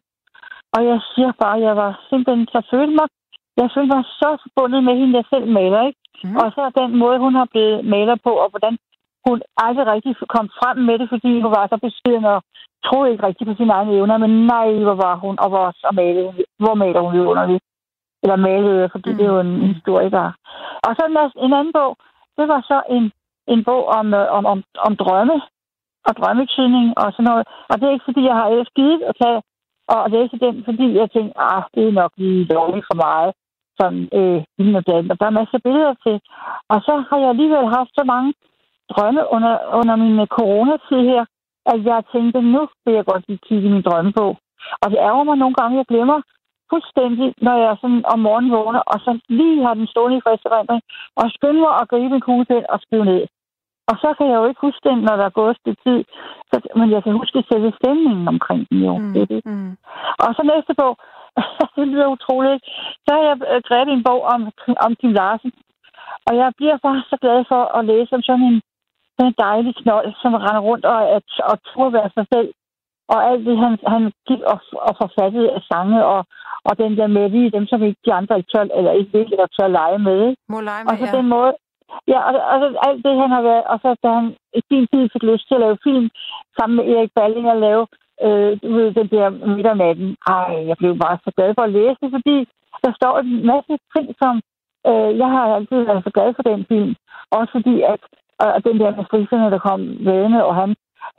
Og jeg siger bare, at jeg var simpelthen så følte mig, jeg følte mig så forbundet med hende, jeg selv maler, ikke?
Mm.
Mm. Og så den måde, hun har blevet maler på, og hvordan hun aldrig rigtig kom frem med det, fordi hun var så beskeden og troede ikke rigtig på sine egne evner, men nej, hvor var hun, og hvor, så malede, hvor maler hun vidunderligt. Eller malede, fordi mm. det er jo en historiker. Og så en, en anden bog, det var så en, en bog om, øh, om, om, om drømme og drømmetydning og sådan noget. Og det er ikke, fordi jeg har ellers givet at tage og læse den, fordi jeg tænkte, ah, det er nok lige lovligt for meget. Sådan, øh. Og der er masser af billeder til. Og så har jeg alligevel haft så mange drømme under, under min coronatid her, at jeg tænkte, nu vil jeg godt lige kigge min drømme på. Og det ærger mig nogle gange, jeg glemmer fuldstændig, når jeg sådan om morgenen vågner, og så lige har den stående i friske og skynder mig at gribe en kuglepen og skrive ned. Og så kan jeg jo ikke huske den, når der er gået et tid. Så, men jeg kan huske selve stemningen omkring den jo. Mm, det det. Mm. Og så næste bog, det lyder utroligt. Så har jeg øh, grebet en bog om, om Kim Larsen. Og jeg bliver bare så glad for at læse om sådan en, sådan en dejlig knold, som render rundt og, og, og turde være sig selv. Og alt det, han, han gik og, og forfattede af sange, og, og den der med lige dem, som ikke de andre ikke tør, eller ikke vil, eller tør lege med.
Må lege med,
og så
ja.
den måde, Ja, og, og alt det, han har været... Og så da han i sin tid fik lyst til at lave film sammen med Erik Balling og lave øh, ved, den der midternatten. Ej, jeg blev bare så glad for at læse det, fordi der står en masse ting, som... Øh, jeg har altid været så glad for den film. Også fordi, at og den der med friserne, der kom vedende, og han...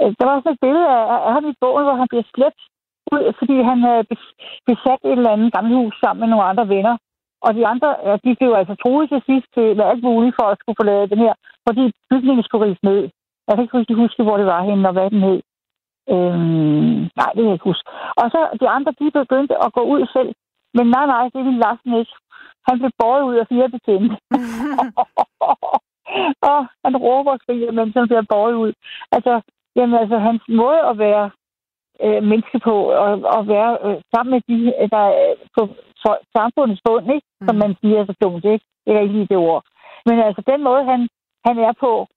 Øh, der var sådan et billede af, af ham i bogen, hvor han bliver slæbt ud, fordi han havde besat et eller andet gammelt hus sammen med nogle andre venner. Og de andre, ja, de blev altså troet til sidst til med alt muligt for at skulle forlade den her, fordi bygningen skulle rives ned. Jeg kan ikke huske, huske hvor det var henne, og hvad den hed. Øhm, nej, det kan jeg ikke huske. Og så de andre, de begyndte at gå ud selv. Men nej, nej, det ville Larsen ikke. Han blev båret ud af fire betjente. og han råber og skriger, mens han bliver båret ud. Altså, jamen, altså, hans måde at være øh, menneske på, og, og være øh, sammen med de, der er på for samfundets bund, ikke? Mm. som man siger så dumt, ikke? Det er ikke lige det ord. Men altså, den måde, han, han er på,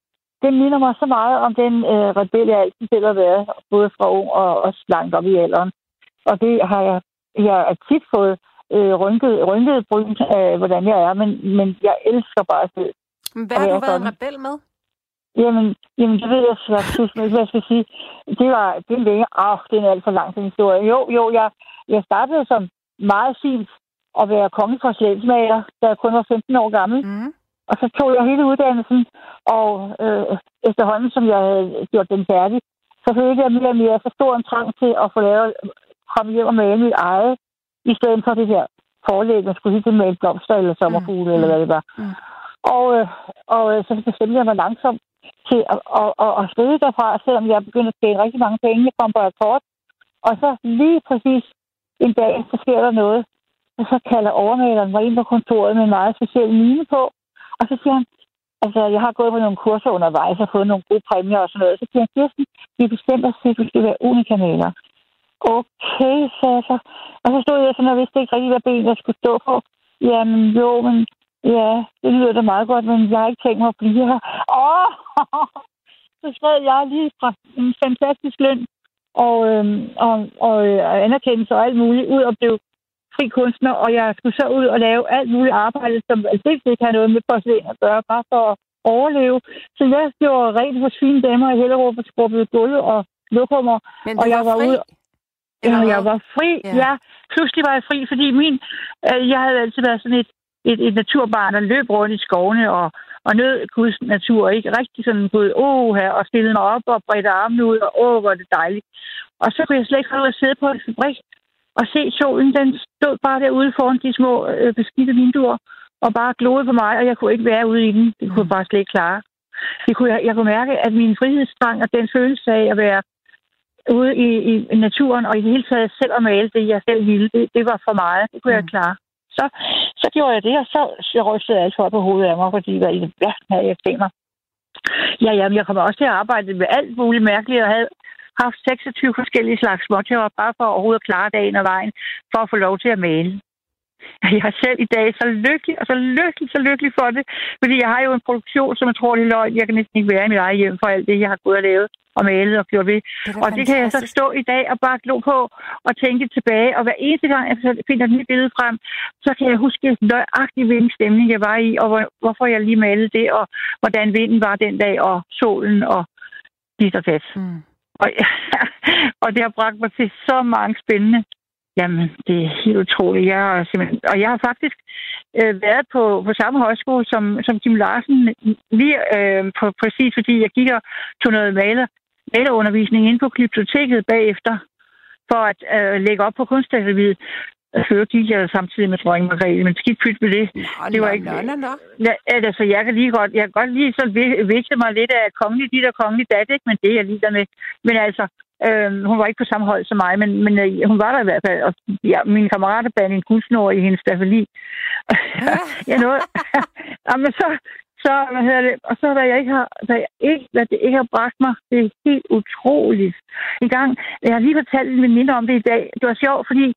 det minder mig så meget om den øh, rebel, jeg altid selv har været, både fra ung og også langt op i alderen. Og det har jeg, jeg har tit fået øh, rynket, rynket bryn af, hvordan jeg er, men, men jeg elsker bare selv.
Hvad har du været sådan. rebel med?
Jamen, jamen det ved jeg faktisk ikke, hvad jeg skal sige. Det var, det er længe, ah, det er en alt for lang historie. Jo, jo, jeg, jeg startede som meget fint at være kongeforslagensmager, da jeg kun var 15 år gammel. Mm. Og så tog jeg hele uddannelsen, og øh, efterhånden, som jeg havde gjort den færdig, så følte jeg mere og mere så stor en trang til at få lavet, komme hjem og male mit eget, i stedet for det her forlæg, man skulle helt male blomster eller sommerfugle, mm. eller hvad det var. Mm. Og, øh, og øh, så bestemte jeg mig langsomt til at, at, at, at skrive derfra, selvom jeg begyndte at tjene rigtig mange penge. Jeg kom på akkord. Og så lige præcis en dag, så sker der noget. Og så kalder overmaleren mig ind på kontoret med en meget speciel mine på. Og så siger han, altså jeg har gået på nogle kurser undervejs og fået nogle gode præmier og sådan noget. Så siger han, Kirsten, vi bestemmer os til, at du skal være unikanaler. Okay, sagde jeg så. Og så stod jeg sådan og vidste ikke rigtig, hvad ben jeg skulle stå på. Jamen jo, men ja, det lyder da meget godt, men jeg har ikke tænkt mig at blive her. Åh! Så skrev jeg lige fra en fantastisk løn og, øhm, og, og, øh, anerkendelse og alt muligt ud og blev fri kunstner, og jeg skulle så ud og lave alt muligt arbejde, som altså ikke har noget med porcelæn at gøre, bare for at overleve. Så jeg gjorde rent hos fine damer i Hellerup og skrubbede gulve og lokummer.
Men
og jeg
var,
var
fri?
ude, ja, jeg var fri. Ja. ja. pludselig var jeg fri, fordi min, øh, jeg havde altid været sådan et, et, et naturbarn, der løb rundt i skovene og, og nød Guds natur, ikke rigtig sådan gået, åh her, og stillede mig op og bredte armene ud, og åh, hvor er det dejligt. Og så kunne jeg slet ikke holde at sidde på en fabrik og se solen, den stod bare derude foran de små øh, beskidte vinduer, og bare gloede på mig, og jeg kunne ikke være ude i den. Det kunne jeg bare slet ikke klare. Det kunne, jeg, jeg kunne mærke, at min frihedstrang og den følelse af at være ude i, i, i naturen, og i det hele taget selv at male det, jeg selv ville, det, det var for meget. Det kunne mm. jeg klare. Så, så gjorde jeg det, og så, så rystede alt for på hovedet af mig, fordi hvad i det værste havde jeg tænkt mig. Ja, ja, jeg kommer også til at arbejde med alt muligt mærkeligt, og havde haft 26 forskellige slags småtøver, bare for overhovedet at klare dagen og vejen, for at få lov til at male. Jeg er selv i dag så lykkelig, og så lykkelig, så lykkelig for det, fordi jeg har jo en produktion, som jeg tror, det er løgn. Jeg kan næsten ikke være i mit eget hjem for alt det, jeg har gået og lavet og malet og gjort ved.
Det
og det kan jeg så stå i dag og bare glo på og tænke tilbage. Og hver eneste gang, jeg finder et nyt billede frem, så kan jeg huske nøjagtigt, hvilken stemning jeg var i, og hvor, hvorfor jeg lige malede det, og hvordan vinden var den dag, og solen og lige så tæt. Mm. Og, og det har bragt mig til så mange spændende Jamen, det er helt utroligt. Jeg er simpelthen, og jeg har faktisk øh, været på, på samme højskole som, som Kim Larsen, lige øh, på, præcis fordi jeg gik og tog noget maler, malerundervisning ind på biblioteket bagefter. for at øh, lægge op på kunstakademiet. Før gik jeg samtidig med dronning Margrethe, men skidt pyt med det.
Nå,
det var
nå,
ikke...
nå, nå, nå.
Ja, altså, jeg kan lige godt, jeg kan godt lige vi- vikle mig lidt af kongelig dit og kongelig dat, ikke? men det er jeg lige der med. Men altså, øh, hun var ikke på samme hold som mig, men, men øh, hun var der i hvert fald. Og ja, mine kammerater bandt en gudsnår i hendes stafeli. jeg nåede... Jamen, så, så, hvad hedder det, og så hvad jeg ikke har, hvad jeg ikke, hvad det ikke har bragt mig, det er helt utroligt. En gang, jeg har lige fortalt en veninde om det i dag, det var sjovt, fordi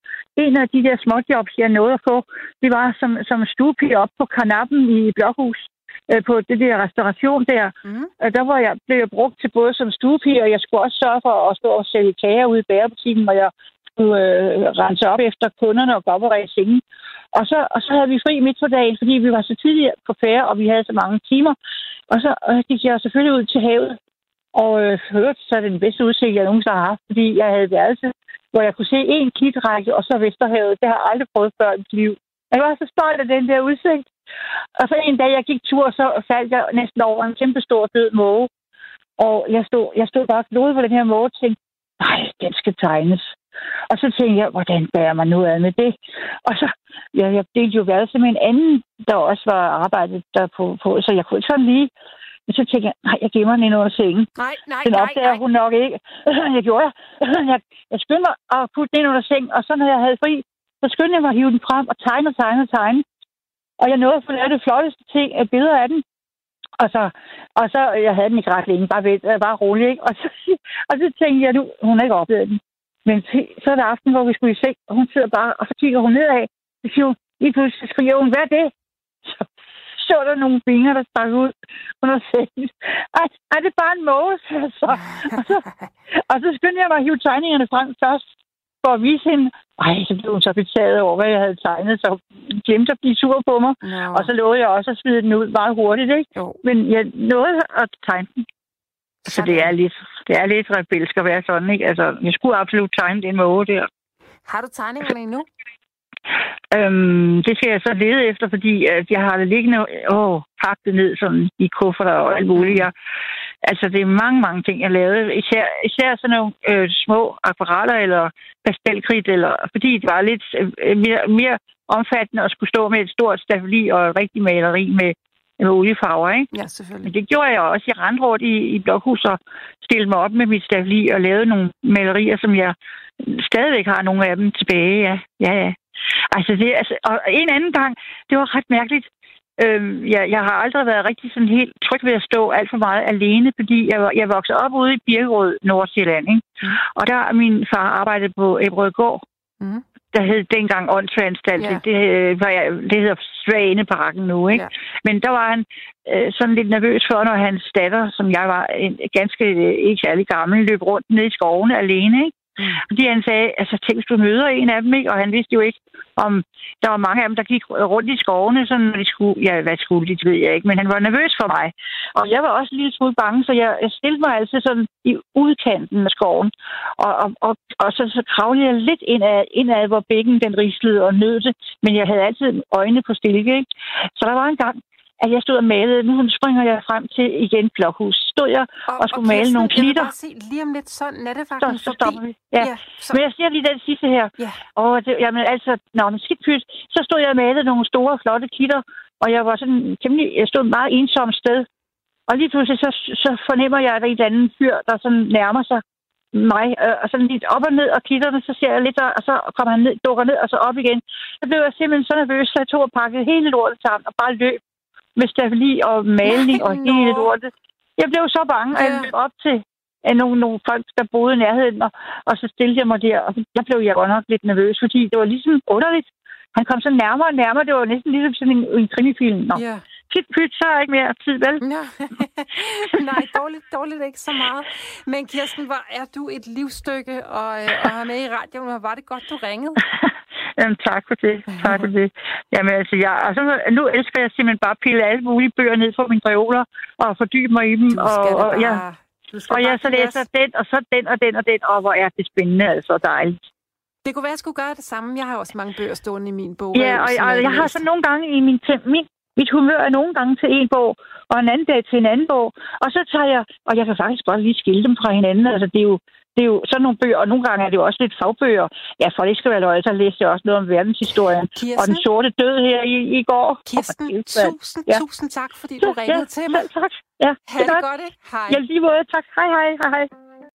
en af de der småjobs, jeg nåede at få, det var som, som stuepige op på kanappen i Blokhus, øh, på det der restauration der.
Mm.
Der var jeg, blev jeg brugt til både som stuepige, og jeg skulle også sørge for at stå og sælge kager ude i bærebutikken, hvor jeg skulle øh, rense op efter kunderne og gå op og ræse sengen. Og så, og så havde vi fri midt på dagen, fordi vi var så tidligt på færre, og vi havde så mange timer. Og så og gik jeg selvfølgelig ud til havet, og øh, hørte så den bedste udsigt, jeg nogensinde har haft, fordi jeg havde værelse, hvor jeg kunne se en klitrække, og så Vesterhavet. Det har jeg aldrig prøvet før i mit liv. Jeg var så stolt af den der udsigt. Og så en dag, jeg gik tur, så faldt jeg næsten over en kæmpe stor død måge. Og jeg stod, jeg stod bare glod på den her måge og tænkte, nej, den skal tegnes. Og så tænkte jeg, hvordan bærer man nu ad med det? Og så, ja, jeg delte jo værelse med en anden, der også var arbejdet der på, på så jeg kunne ikke sådan lige. Men så tænkte jeg, nej, jeg gemmer den ind under sengen.
Nej, nej,
Den
nej,
opdager
nej.
hun nok ikke. jeg gjorde jeg. jeg. Jeg skyndte mig at putte den ind under sengen, og så når jeg havde fri, så skyndte jeg mig at hive den frem og tegne og tegne og tegne. Og jeg nåede at få lavet det flotteste ting af billeder af den. Og så, og så øh, jeg havde den ikke ret længe, bare, ved, øh, bare rolig, ikke? Og så, og så tænkte jeg, nu, hun har ikke oplevet den. Men så er der aften, hvor vi skulle i seng, og hun sidder bare, og så kigger hun nedad. Så siger hun, lige pludselig skriger hun, hvad er det? Så så der nogle fingre, der stak ud under sengen. Ej, er det bare en måge, altså? så. Og så, og så skyndte jeg mig at hive tegningerne frem først, for at vise hende. Ej, så blev hun så betaget over, hvad jeg havde tegnet, så glemte at blive sur på mig.
Nå.
Og så lovede jeg også at smide den ud meget hurtigt, ikke?
Jo.
Men jeg nåede at tegne den. Så det er lidt, det er lidt rebelsk at være sådan, ikke? Altså, jeg skulle absolut tegne den måge der.
Har du tegningerne endnu?
Øhm, det skal jeg så lede efter, fordi at jeg har det liggende åh, pakket ned sådan i kufferter og alt muligt. Jeg, altså, det er mange, mange ting, jeg lavede. Især, især sådan nogle øh, små akvareller eller pastelkridt, eller, fordi det var lidt øh, mere, mere omfattende at skulle stå med et stort stafeli og et rigtigt maleri med, med oliefarver, ikke?
Ja, selvfølgelig.
Men det gjorde jeg også. Jeg rendte rundt i, i Blokhus og stillede mig op med mit stafeli og lavede nogle malerier, som jeg stadigvæk har nogle af dem tilbage. Ja, ja, ja. Altså, det, altså, og en anden gang, det var ret mærkeligt. Øhm, jeg, jeg har aldrig været rigtig sådan helt tryg ved at stå alt for meget alene, fordi jeg, jeg voksede op ude i Birkerød, Nordsjælland. Ikke?
Mm.
Og der min far arbejdet på Ebrødgård,
Mm.
der hed dengang åndssvanstalt.
Ja.
Det, øh, var jeg- det hedder Svaneparken nu, ikke?
Ja.
Men der var han øh, sådan lidt nervøs for, når hans datter, som jeg var en, ganske øh, ikke særlig gammel, løb rundt ned i skovene alene, ikke? Fordi han sagde, altså tænk, hvis du møder en af dem, ikke? Og han vidste jo ikke, om der var mange af dem, der gik rundt i skovene, sådan, når de skulle, ja, hvad skulle de, det ved jeg ikke, men han var nervøs for mig. Og jeg var også en lille smule bange, så jeg, jeg stillede mig altid sådan i udkanten af skoven. Og, og, og, og så, så kravlede jeg lidt indad, indad, hvor bækken den rislede og nød det, men jeg havde altid øjnene på stilke, ikke? Så der var en gang, at jeg stod og malede. Nu springer jeg frem til igen blokhus. Stod jeg og skulle male
Kirsten,
nogle
Jeg
klitter.
bare se lige om lidt så
Så,
nattevagten
så
forbi.
stopper vi. Ja.
ja så,
Men jeg siger lige den sidste her.
ja.
Og det, jamen altså, nå, men skidt pyt. Så stod jeg og malede nogle store, flotte klitter, og jeg var sådan temmelig, jeg stod et meget ensomt sted. Og lige pludselig så, så fornemmer jeg, at der er et andet fyr, der sådan nærmer sig mig, øh, og sådan lidt op og ned, og klitterne, så ser jeg lidt, og så kommer han ned, dukker ned, og så op igen. Så blev jeg simpelthen så nervøs, så jeg tog og pakkede hele lortet sammen, og bare løb med stafeli og maling og hele lortet. Jeg blev så bange, at jeg
Ja.
op til af nogle, nogle folk, der boede i nærheden, og, og så stillede jeg mig der, og der blev jeg godt nok lidt nervøs, fordi det var ligesom underligt. Han kom så nærmere og nærmere, det var næsten ligesom sådan en, en krimifilm. Nå,
ja.
pyt, pyt, så er jeg ikke mere tid, vel?
Nå. Nej, dårligt, dårligt ikke så meget. Men Kirsten, hvor er du et livsstykke og, øh, og have med i radioen, og var det godt, du ringede?
Jamen, tak for det. Tak for det. Jamen, altså, jeg, altså, nu elsker jeg simpelthen bare at pille alle mulige bøger ned fra mine reoler og fordybe mig i dem.
Du
og, og, ja,
bare... Skal
og jeg så læser
os-
den, og så den, og den, og den, og hvor er det spændende, altså dejligt.
Det kunne være, at jeg skulle gøre det samme. Jeg har også mange bøger stående i min bog.
Ja, og, og jeg har så nogle gange i min, min mit humør er nogle gange til en bog, og en anden dag til en anden bog. Og så tager jeg, og jeg kan faktisk godt lige skille dem fra hinanden. Altså, det er jo, det det er jo sådan nogle bøger, og nogle gange er det jo også lidt fagbøger. Ja, for det skal være løg, så læste jeg også noget om verdenshistorien.
Kirsten?
Og den sorte død her i, i går.
Kirsten,
det jo-
tusind,
Ja.
tusind tak, fordi du ringede
ja,
til mig.
tak. Ja,
Ha' det godt, ikke? Hej.
Ja, lige måde. Tak. Hej, hej, hej, hej.